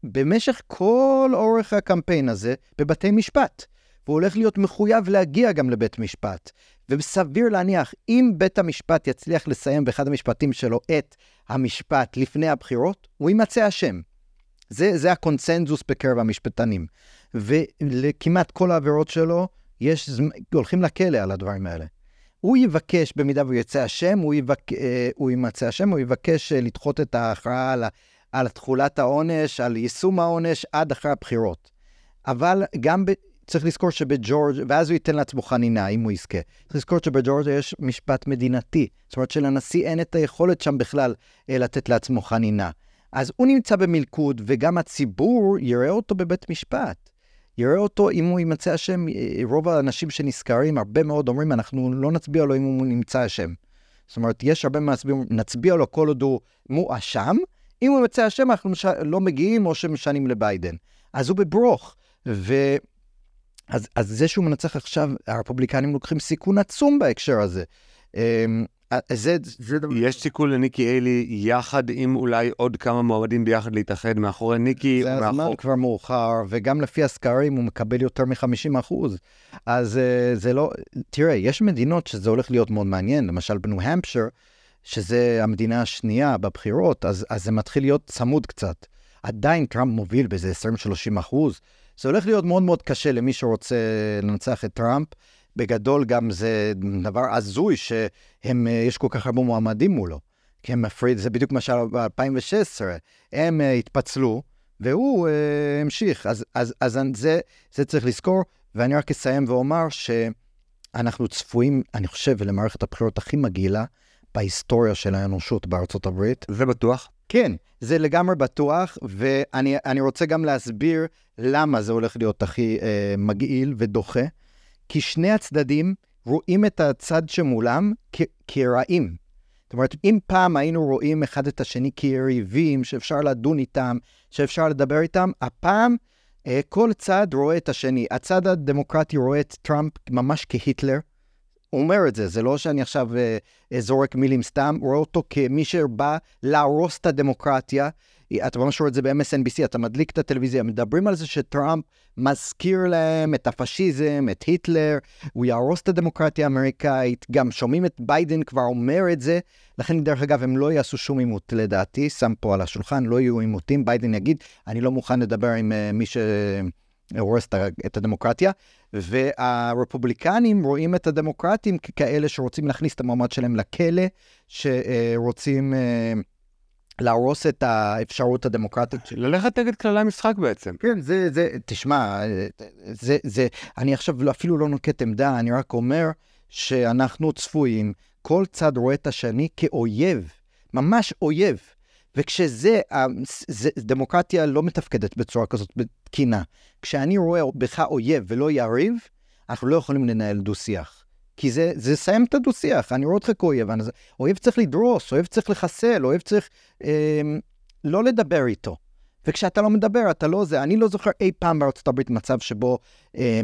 במשך כל אורך הקמפיין הזה בבתי משפט. והוא הולך להיות מחויב להגיע גם לבית משפט. וסביר להניח, אם בית המשפט יצליח לסיים באחד המשפטים שלו את המשפט לפני הבחירות, הוא יימצא אשם. זה, זה הקונצנזוס בקרב המשפטנים. ולכמעט כל העבירות שלו, יש, הולכים לכלא על הדברים האלה. הוא יבקש, במידה והוא יצא אשם, הוא, יבק, אה, הוא יימצא אשם, הוא יבקש אה, לדחות את ההכרעה על, על תכולת העונש, על יישום העונש, עד אחרי הבחירות. אבל גם צריך לזכור שבג'ורג', ואז הוא ייתן לעצמו חנינה, אם הוא יזכה. צריך לזכור שבג'ורג'ה יש משפט מדינתי. זאת אומרת שלנשיא אין את היכולת שם בכלל אה, לתת לעצמו חנינה. אז הוא נמצא במלכוד, וגם הציבור יראה אותו בבית משפט. יראה אותו, אם הוא יימצא אשם, אה, רוב האנשים שנזכרים, הרבה מאוד אומרים, אנחנו לא נצביע לו אם הוא נמצא אשם. זאת אומרת, יש הרבה מהצביעים, נצביע לו כל עוד הוא מואשם, אם הוא ימצא אשם, אנחנו. לא מגיעים או שמשנים לביידן. אז הוא בברוך. ו... אז, אז זה שהוא מנצח עכשיו, הרפובליקנים לוקחים סיכון עצום בהקשר הזה. אמ, זה, זה יש סיכוי לניקי איילי יחד עם אולי עוד כמה מועמדים ביחד להתאחד מאחורי ניקי. זה הזמן מאחור... כבר מאוחר, וגם לפי הסקרים הוא מקבל יותר מ-50 אחוז. אז אה, זה לא, תראה, יש מדינות שזה הולך להיות מאוד מעניין, למשל בניו המפשר, שזה המדינה השנייה בבחירות, אז, אז זה מתחיל להיות צמוד קצת. עדיין טראמפ מוביל באיזה 20-30 אחוז. זה הולך להיות מאוד מאוד קשה למי שרוצה לנצח את טראמפ. בגדול גם זה דבר הזוי שהם, אה, יש כל כך הרבה מועמדים מולו. כי הם מפריד, זה בדיוק מה שהיה ב-2016. הם uh, התפצלו, והוא אה, המשיך. אז, אז, אז זה, זה צריך לזכור, ואני רק אסיים ואומר שאנחנו צפויים, אני חושב, למערכת הבחירות הכי מגעילה בהיסטוריה של האנושות בארצות הברית. זה בטוח. כן, זה לגמרי בטוח, ואני רוצה גם להסביר למה זה הולך להיות הכי אה, מגעיל ודוחה. כי שני הצדדים רואים את הצד שמולם כ- כרעים. זאת אומרת, אם פעם היינו רואים אחד את השני כיריבים, שאפשר לדון איתם, שאפשר לדבר איתם, הפעם אה, כל צד רואה את השני. הצד הדמוקרטי רואה את טראמפ ממש כהיטלר. הוא אומר את זה, זה לא שאני עכשיו אה, אה זורק מילים סתם, רואה אותו כמי שבא להרוס את הדמוקרטיה. אתה ממש רואה את זה ב-MSNBC, אתה מדליק את הטלוויזיה, מדברים על זה שטראמפ מזכיר להם את הפשיזם, את היטלר, הוא יהרוס את הדמוקרטיה האמריקאית, גם שומעים את ביידן כבר אומר את זה, לכן דרך אגב הם לא יעשו שום עימות לדעתי, שם פה על השולחן, לא יהיו עימותים, ביידן יגיד, אני לא מוכן לדבר עם uh, מי שהורס את הדמוקרטיה, והרפובליקנים רואים את הדמוקרטים ככאלה שרוצים להכניס את המועמד שלהם לכלא, שרוצים... Uh, להרוס את האפשרות הדמוקרטית. ללכת נגד כללי המשחק בעצם. כן, זה, זה, תשמע, זה, זה, אני עכשיו לא, אפילו לא נוקט עמדה, אני רק אומר שאנחנו צפויים, כל צד רואה את השני כאויב, ממש אויב. וכשזה, זה, דמוקרטיה לא מתפקדת בצורה כזאת תקינה. כשאני רואה בך אויב ולא יריב, אנחנו לא יכולים לנהל דו-שיח. כי זה, זה סיים את הדו-שיח, אני רואה אותך כאויב, אני, אויב צריך לדרוס, אויב צריך לחסל, אויב צריך אה, לא לדבר איתו. וכשאתה לא מדבר, אתה לא זה. אני לא זוכר אי פעם בארצות הברית מצב שבו אה,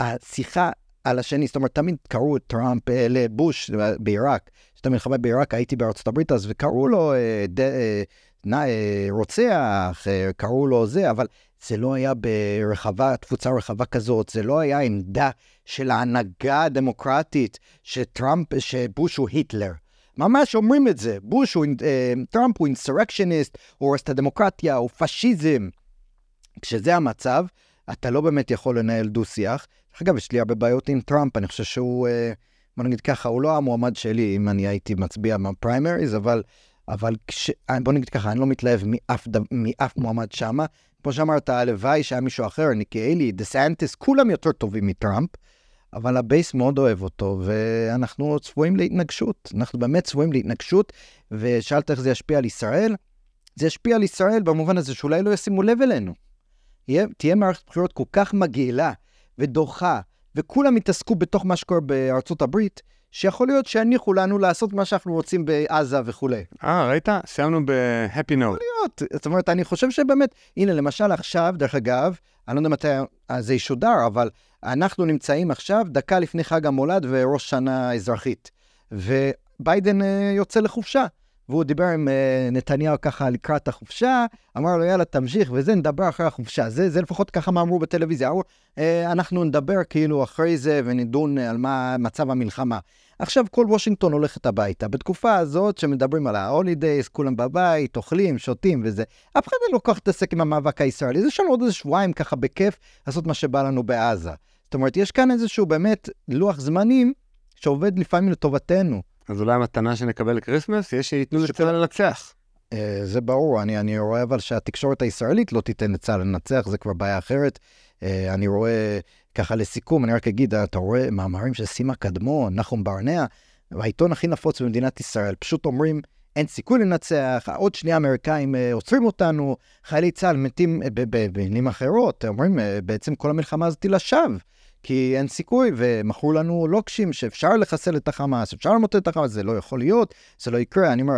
השיחה על השני, זאת אומרת, תמיד קראו את טראמפ אה, לבוש בעיראק. כשאתה מלחמה בעיראק, הייתי בארצות הברית אז, וקראו לו אה, ד, אה, נ, אה, רוצח, אה, קראו לו זה, אבל זה לא היה ברחבה, תפוצה רחבה כזאת, זה לא היה עמדה של ההנהגה הדמוקרטית שטראמפ, שבוש הוא היטלר. ממש אומרים את זה, בוש הוא, אה, טראמפ הוא אינסרקשניסט, הוא הורס את הדמוקרטיה, הוא פשיזם. כשזה המצב, אתה לא באמת יכול לנהל דו-שיח. דרך אגב, יש לי הרבה בעיות עם טראמפ, אני חושב שהוא, אה, בוא נגיד ככה, הוא לא המועמד שלי אם אני הייתי מצביע בפריימריז, אבל, אבל כש, בוא נגיד ככה, אני לא מתלהב מאף, מאף מועמד שמה. כמו שאמרת, הלוואי שהיה מישהו אחר, ניקי היילי, דה סנטיס, כולם יותר טובים מטראמפ. אבל ה base מאוד אוהב אותו, ואנחנו צפויים להתנגשות. אנחנו באמת צפויים להתנגשות, ושאלת איך זה ישפיע על ישראל? זה ישפיע על ישראל במובן הזה שאולי לא ישימו לב אלינו. תהיה מערכת בחירות כל כך מגעילה ודוחה, וכולם יתעסקו בתוך מה שקורה בארצות הברית, שיכול להיות שיניחו לנו לעשות מה שאנחנו רוצים בעזה וכולי. אה, ראית? סיימנו ב-happy note. יכול להיות. זאת אומרת, אני חושב שבאמת, הנה, למשל עכשיו, דרך אגב, אני לא יודע מתי זה ישודר, אבל אנחנו נמצאים עכשיו דקה לפני חג המולד וראש שנה אזרחית. וביידן אה, יוצא לחופשה. והוא דיבר עם uh, נתניהו ככה לקראת החופשה, אמר לו, יאללה, תמשיך, וזה, נדבר אחרי החופשה. זה, זה לפחות ככה מה אמרו בטלוויזיה. אמרו, אה, אנחנו נדבר כאילו אחרי זה ונדון על מה מצב המלחמה. עכשיו כל וושינגטון הולכת הביתה. בתקופה הזאת שמדברים על ה holidays, כולם בבית, אוכלים, שותים וזה, אף אחד לא כל כך מתעסק עם המאבק הישראלי. יש לנו עוד איזה שבועיים ככה בכיף לעשות מה שבא לנו בעזה. זאת אומרת, יש כאן איזשהו באמת לוח זמנים שעובד לפעמים לטובתנו. אז אולי המתנה שנקבל ל Christmas, זה שייתנו לצה"ל לנצח. Uh, זה ברור, אני, אני רואה אבל שהתקשורת הישראלית לא תיתן לצה"ל לנצח, זה כבר בעיה אחרת. Uh, אני רואה, ככה לסיכום, אני רק אגיד, אתה רואה מאמרים של סימה קדמון, נחום ברנע, העיתון הכי נפוץ במדינת ישראל, פשוט אומרים, אין סיכוי לנצח, עוד שנייה האמריקאים uh, עוצרים אותנו, חיילי צה"ל מתים במילים אחרות, אומרים, uh, בעצם כל המלחמה הזאת היא לשווא. כי אין סיכוי, ומכרו לנו לוקשים שאפשר לחסל את החמאס, אפשר למוטט את החמאס, זה לא יכול להיות, זה לא יקרה. אני אומר,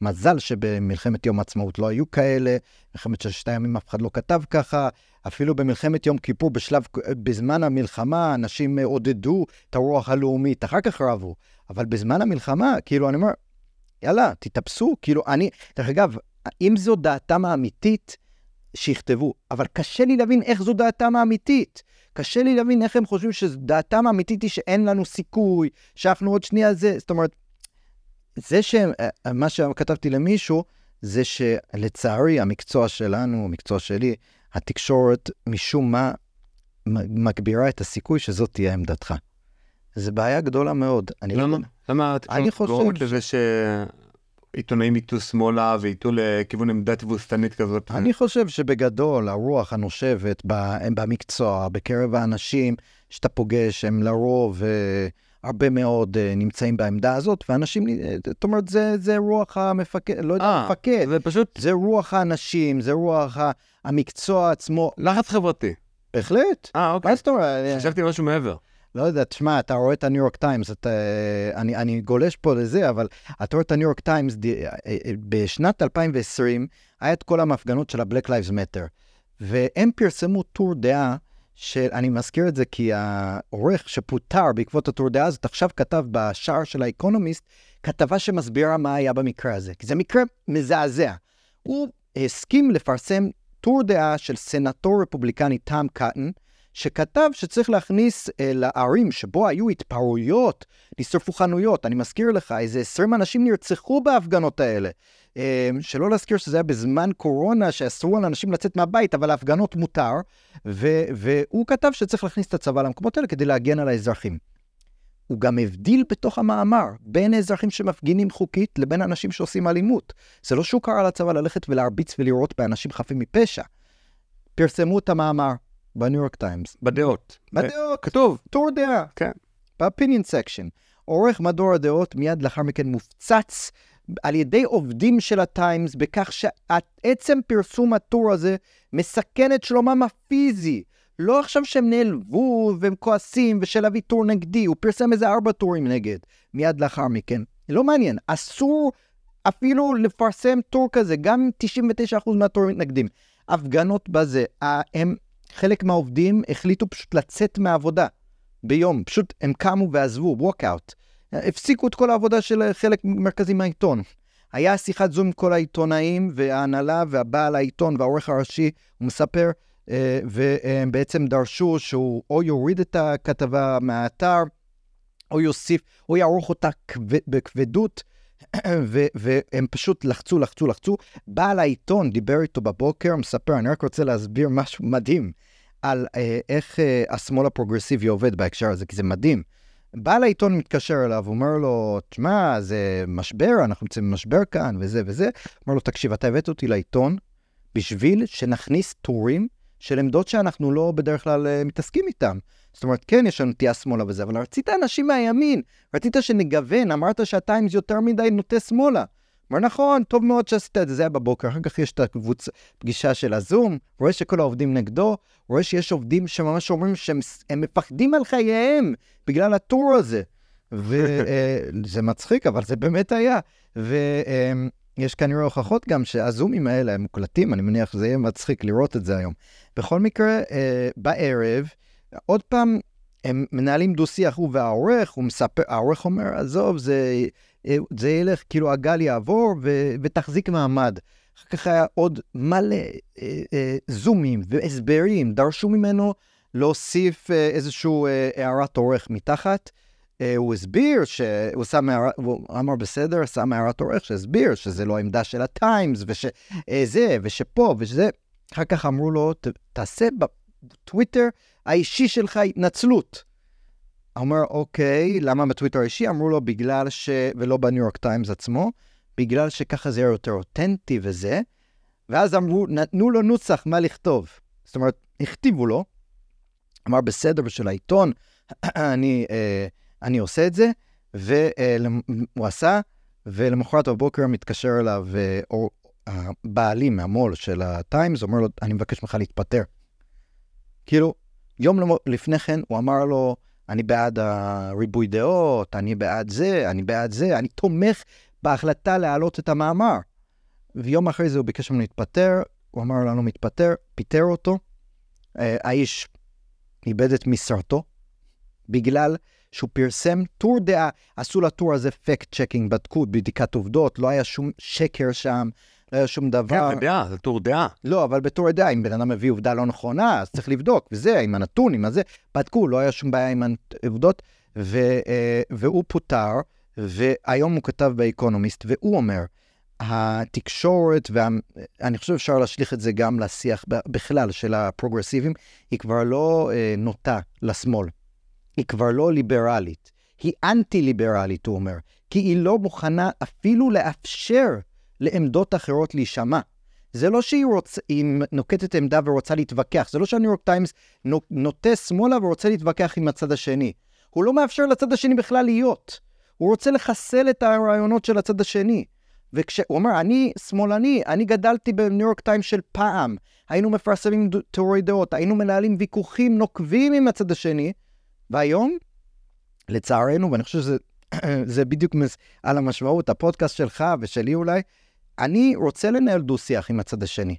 מזל שבמלחמת יום העצמאות לא היו כאלה, מלחמת ששת הימים אף אחד לא כתב ככה, אפילו במלחמת יום כיפור, בשלב, בזמן המלחמה, אנשים עודדו את הרוח הלאומית, אחר כך רבו, אבל בזמן המלחמה, כאילו, אני אומר, יאללה, תתאפסו, כאילו, אני, דרך אגב, אם זו דעתם האמיתית, שיכתבו, אבל קשה לי להבין איך זו דעתם האמיתית. קשה לי להבין איך הם חושבים שדעתם האמיתית היא שאין לנו סיכוי, שאנחנו עוד שנייה זה, זאת אומרת, זה שמה אה, שכתבתי למישהו, זה שלצערי המקצוע שלנו, המקצוע שלי, התקשורת משום מה מגבירה את הסיכוי שזאת תהיה עמדתך. זו בעיה גדולה מאוד. למה? לא... למה התקשורת גורמת לזה ש... עיתונאים ייטו שמאלה וייטו לכיוון עמדה תבוסתנית כזאת? אני חושב שבגדול הרוח הנושבת במקצוע, בקרב האנשים שאתה פוגש, הם לרוב אה, הרבה מאוד אה, נמצאים בעמדה הזאת, ואנשים, אה, זאת אומרת, זה, זה רוח המפקד, לא יודע, אה, מפקד, זה פשוט זה רוח האנשים, זה רוח המקצוע עצמו, לחץ חברתי. בהחלט. אה, אוקיי. מה זאת אומרת? חשבתי משהו מעבר. לא יודע, תשמע, אתה רואה את הניו יורק טיימס, אתה, אני, אני גולש פה לזה, אבל אתה רואה את הניו יורק טיימס, אה, אה, בשנת 2020 היה את כל ההפגנות של ה-Black Lives Matter, והם פרסמו טור דעה, של, אני מזכיר את זה כי העורך שפוטר בעקבות הטור דעה הזאת, עכשיו כתב בשער של האקונומיסט, כתבה שמסבירה מה היה במקרה הזה, כי זה מקרה מזעזע. הוא הסכים לפרסם טור דעה של סנטור רפובליקני טום קוטון, שכתב שצריך להכניס אה, לערים שבו היו התפרעויות, נשרפו חנויות. אני מזכיר לך, איזה 20 אנשים נרצחו בהפגנות האלה. אה, שלא להזכיר שזה היה בזמן קורונה, שאסרו על אנשים לצאת מהבית, אבל ההפגנות מותר, ו- והוא כתב שצריך להכניס את הצבא למקומות האלה כדי להגן על האזרחים. הוא גם הבדיל בתוך המאמר בין האזרחים שמפגינים חוקית לבין אנשים שעושים אלימות. זה לא שהוא קרא לצבא ללכת ולהרביץ ולירות באנשים חפים מפשע. פרסמו את המאמר בניו יורק טיימס. בדעות. בדעות, כתוב. טור דעה. כן. ב-opinion section. עורך מדור הדעות מיד לאחר מכן מופצץ על ידי עובדים של הטיימס בכך שעצם פרסום הטור הזה מסכן את שלומם הפיזי. לא עכשיו שהם נעלבו והם כועסים ושל להביא טור נגדי, הוא פרסם איזה ארבע טורים נגד מיד לאחר מכן. לא מעניין, אסור אפילו לפרסם טור כזה, גם אם 99% מהטורים מתנגדים. הפגנות בזה, ה- הם, חלק מהעובדים החליטו פשוט לצאת מהעבודה ביום, פשוט הם קמו ועזבו, walkout. הפסיקו את כל העבודה של חלק מרכזי מהעיתון. היה שיחת זום עם כל העיתונאים וההנהלה והבעל העיתון והעורך הראשי, הוא מספר, אה, והם בעצם דרשו שהוא או יוריד את הכתבה מהאתר, או יוסיף, או יערוך אותה כבד, בכבדות, והם פשוט לחצו, לחצו, לחצו. בעל העיתון דיבר איתו בבוקר, מספר, אני רק רוצה להסביר משהו מדהים על אה, איך אה, השמאל הפרוגרסיבי עובד בהקשר הזה, כי זה מדהים. בעל העיתון מתקשר אליו, אומר לו, תשמע, זה משבר, אנחנו נמצאים במשבר כאן, וזה וזה. אומר לו, תקשיב, אתה הבאת אותי לעיתון בשביל שנכניס טורים של עמדות שאנחנו לא בדרך כלל uh, מתעסקים איתם. זאת אומרת, כן, יש לנו נטייה שמאלה וזה, אבל רצית אנשים מהימין, רצית שנגוון, אמרת שהטיימס יותר מדי נוטה שמאלה. אומר, נכון, טוב מאוד שעשית את זה, זה היה בבוקר, אחר כך יש את הקבוצה, פגישה של הזום, רואה שכל העובדים נגדו, רואה שיש עובדים שממש אומרים שהם הם מפחדים על חייהם בגלל הטור הזה. וזה מצחיק, אבל זה באמת היה. ויש כנראה הוכחות גם שהזומים האלה הם מוקלטים, אני מניח שזה יהיה מצחיק לראות את זה היום. בכל מקרה, אה, בערב, עוד פעם, הם מנהלים דו-שיח, הוא והעורך, הוא מספר, העורך אומר, עזוב, זה, אה, זה ילך, כאילו הגל יעבור ו, ותחזיק מעמד. אחר כך היה עוד מלא אה, אה, זומים והסברים, דרשו ממנו להוסיף אה, איזשהו אה, הערת עורך מתחת. אה, הוא הסביר שהוא שם הערת, הוא אמר בסדר, שם הערת עורך שהסביר שזה לא העמדה של הטיימס, ושזה, ושפה, ושזה. אחר כך אמרו לו, "ת- תעשה בטוויטר האישי שלך התנצלות. אומר, אוקיי, למה בטוויטר האישי? אמרו לו, בגלל ש... ולא בניו יורק טיימס עצמו, בגלל שככה זה יותר אותנטי וזה. ואז אמרו, נתנו לו נוסח מה לכתוב. זאת אומרת, הכתיבו לו, אמר, בסדר, בשביל העיתון, אני, אה, אני עושה את זה, והוא עשה, ולמחרת בבוקר מתקשר אליו אה, או, הבעלים מהמו"ל של הטיימס, אומר לו, אני מבקש ממך להתפטר. כאילו, יום לפני כן הוא אמר לו, אני בעד הריבוי דעות, אני בעד זה, אני בעד זה, אני תומך בהחלטה להעלות את המאמר. ויום אחרי זה הוא ביקש ממנו להתפטר, הוא אמר לנו מתפטר, פיטר אותו. אה, האיש איבד את משרתו בגלל שהוא פרסם טור דעה, עשו לטור הזה fact checking, בדקו בדיקת עובדות, לא היה שום שקר שם, לא היה שום דבר. כן, זה דעה, זה טור דעה. לא, אבל בתור דעה, אם בן אדם מביא עובדה לא נכונה, אז צריך לבדוק, וזה, עם הנתון, עם הזה. בדקו, לא היה שום בעיה עם העובדות, ו, אה, והוא פוטר, והיום הוא כתב באקונומיסט, והוא אומר, התקשורת, ואני חושב שאפשר להשליך את זה גם לשיח בכלל של הפרוגרסיבים, היא כבר לא אה, נוטה לשמאל. היא כבר לא ליברלית. היא אנטי-ליברלית, הוא אומר. כי היא לא מוכנה אפילו לאפשר לעמדות אחרות להישמע. זה לא שהיא רוצ... נוקטת עמדה ורוצה להתווכח, זה לא שהניו יורק טיימס נוטה שמאלה ורוצה להתווכח עם הצד השני. הוא לא מאפשר לצד השני בכלל להיות. הוא רוצה לחסל את הרעיונות של הצד השני. וכשהוא אומר, אני שמאלני, אני גדלתי בניו יורק טיימס של פעם, היינו מפרסמים טורי דעות, היינו מנהלים ויכוחים נוקבים עם הצד השני, והיום, לצערנו, ואני חושב שזה בדיוק על המשמעות, הפודקאסט שלך ושלי אולי, אני רוצה לנהל דו-שיח עם הצד השני.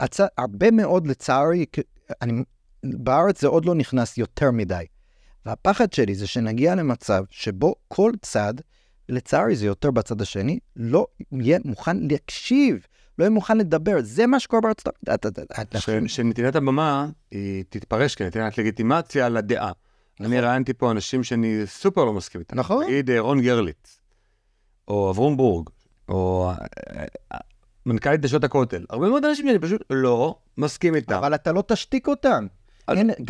הצ... הרבה מאוד, לצערי, אני... בארץ זה עוד לא נכנס יותר מדי. והפחד שלי זה שנגיע למצב שבו כל צד, לצערי זה יותר בצד השני, לא יהיה מוכן להקשיב, לא יהיה מוכן לדבר. זה מה שקורה בארצות הברית. שנתינת הבמה היא תתפרש כנתינת לגיטימציה לדעה. אני נכון. ראיינתי פה אנשים שאני סופר לא מסכים איתם. נכון. נגיד אה, רון גרליץ, או אברום בורג, או מנכ"לית נשות הכותל. הרבה מאוד אנשים שאני פשוט לא מסכים איתם. אבל אתה לא תשתיק אותם.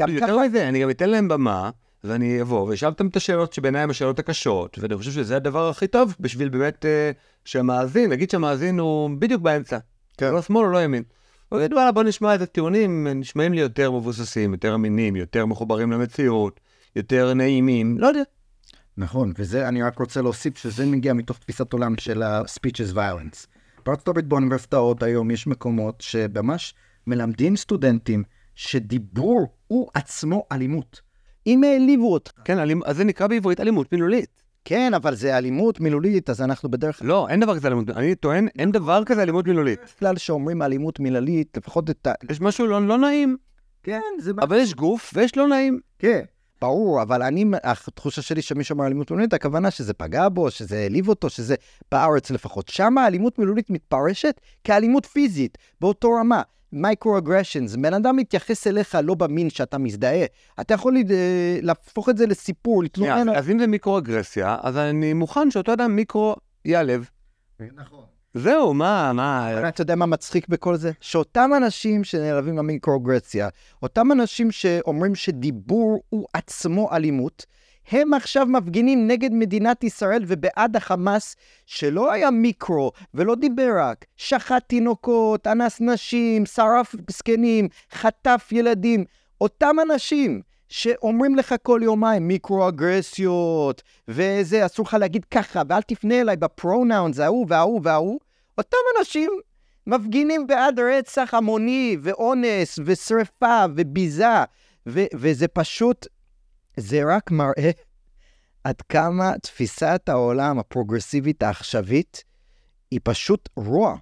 יותר מזה, אני גם אתן להם במה. ואני אבוא ואשאל אותם את השאלות שבעיניי הן השאלות הקשות, ואני חושב שזה הדבר הכי טוב בשביל באמת uh, שהמאזין, נגיד שהמאזין הוא בדיוק באמצע, כן. לא שמאל או לא ימין. הוא יגיד, וואלה, בוא נשמע את הטיעונים, נשמעים לי יותר מבוססים, יותר אמינים, יותר מחוברים למציאות, יותר נעימים, לא יודע. נכון, וזה, אני רק רוצה להוסיף שזה מגיע מתוך תפיסת עולם של ה-speeches violence. בארצות הברית באוניברסיטאות היום יש מקומות שממש מלמדים סטודנטים שדיבור הוא עצמו אלימות. אם העליבו אותך. כן, אלימ... אז זה נקרא בעברית אלימות מילולית. כן, אבל זה אלימות מילולית, אז אנחנו בדרך כלל... לא, אין דבר כזה אלימות, אני טוען, אין דבר כזה אלימות מילולית. בכלל שאומרים אלימות מילולית, לפחות את ה... יש משהו לא, לא נעים. כן, זה... אבל יש גוף ויש לא נעים. כן. ברור, אבל אני, התחושה שלי שמי שאומר אלימות מילולית, הכוונה שזה פגע בו, שזה העליב אותו, שזה בארץ לפחות. שם האלימות מילולית מתפרשת כאלימות פיזית, באותו רמה. microaggressions, בן אדם מתייחס אליך לא במין שאתה מזדהה. אתה יכול להפוך את זה לסיפור, להתלונן. אז אם זה מיקרו-אגרסיה, אז אני מוכן שאותו אדם מיקרו ייעלב. נכון. זהו, מה, מה... אתה יודע מה מצחיק בכל זה? שאותם אנשים שנעלבים במיקרוגרסיה, אותם אנשים שאומרים שדיבור הוא עצמו אלימות, הם עכשיו מפגינים נגד מדינת ישראל ובעד החמאס, שלא היה מיקרו ולא דיבר רק, שחט תינוקות, אנס נשים, שרף זקנים, חטף ילדים. אותם אנשים שאומרים לך כל יומיים מיקרו-אגרסיות, וזה, אסור לך להגיד ככה, ואל תפנה אליי בפרונאונס, ההוא וההוא וההוא, אותם אנשים מפגינים בעד רצח המוני, ואונס, ושרפה, וביזה, ו- וזה פשוט, זה רק מראה עד כמה תפיסת העולם הפרוגרסיבית העכשווית היא פשוט רוע.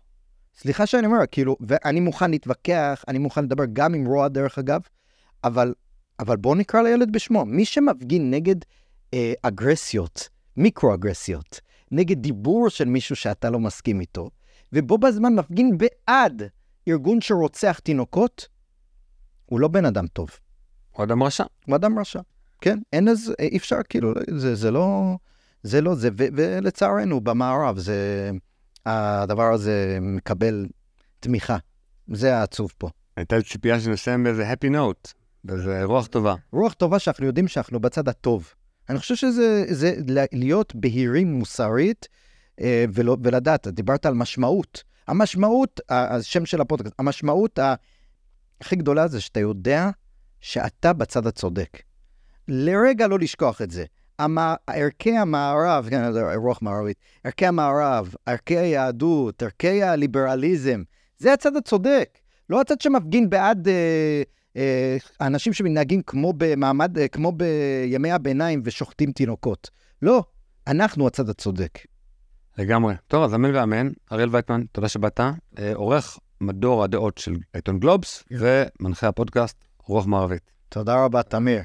סליחה שאני אומר, כאילו, ואני מוכן להתווכח, אני מוכן לדבר גם עם רוע דרך אגב, אבל, אבל בואו נקרא לילד בשמו. מי שמפגין נגד אה, אגרסיות, מיקרו-אגרסיות, נגד דיבור של מישהו שאתה לא מסכים איתו, ובו בזמן מפגין בעד ארגון שרוצח תינוקות, הוא לא בן אדם טוב. הוא אדם רשע. הוא אדם רשע. כן, אין אז, אי אפשר, כאילו, זה, זה לא, זה לא זה, ו, ולצערנו, במערב, זה, הדבר הזה מקבל תמיכה. זה העצוב פה. הייתה לי ציפייה שנסיים באיזה happy note, באיזה רוח טובה. רוח טובה שאנחנו יודעים שאנחנו בצד הטוב. אני חושב שזה זה להיות בהירים מוסרית אה, ולא, ולדעת, דיברת על משמעות. המשמעות, השם של הפודקאסט, המשמעות הכי גדולה זה שאתה יודע שאתה בצד הצודק. לרגע לא לשכוח את זה. ערכי המערב, כן, רוח מערבית, ערכי המערב, ערכי היהדות, ערכי הליברליזם, זה הצד הצודק. לא הצד שמפגין בעד אה, אנשים שמנהגים כמו במעמד, אה, כמו בימי הביניים ושוחטים תינוקות. לא, אנחנו הצד הצודק. לגמרי. טוב, אז אמן ואמן. אריאל וייטמן, תודה שבאת. אה, עורך מדור הדעות של עיתון גלובס, yeah. ומנחה הפודקאסט, רוח מערבית. תודה רבה, תמיר.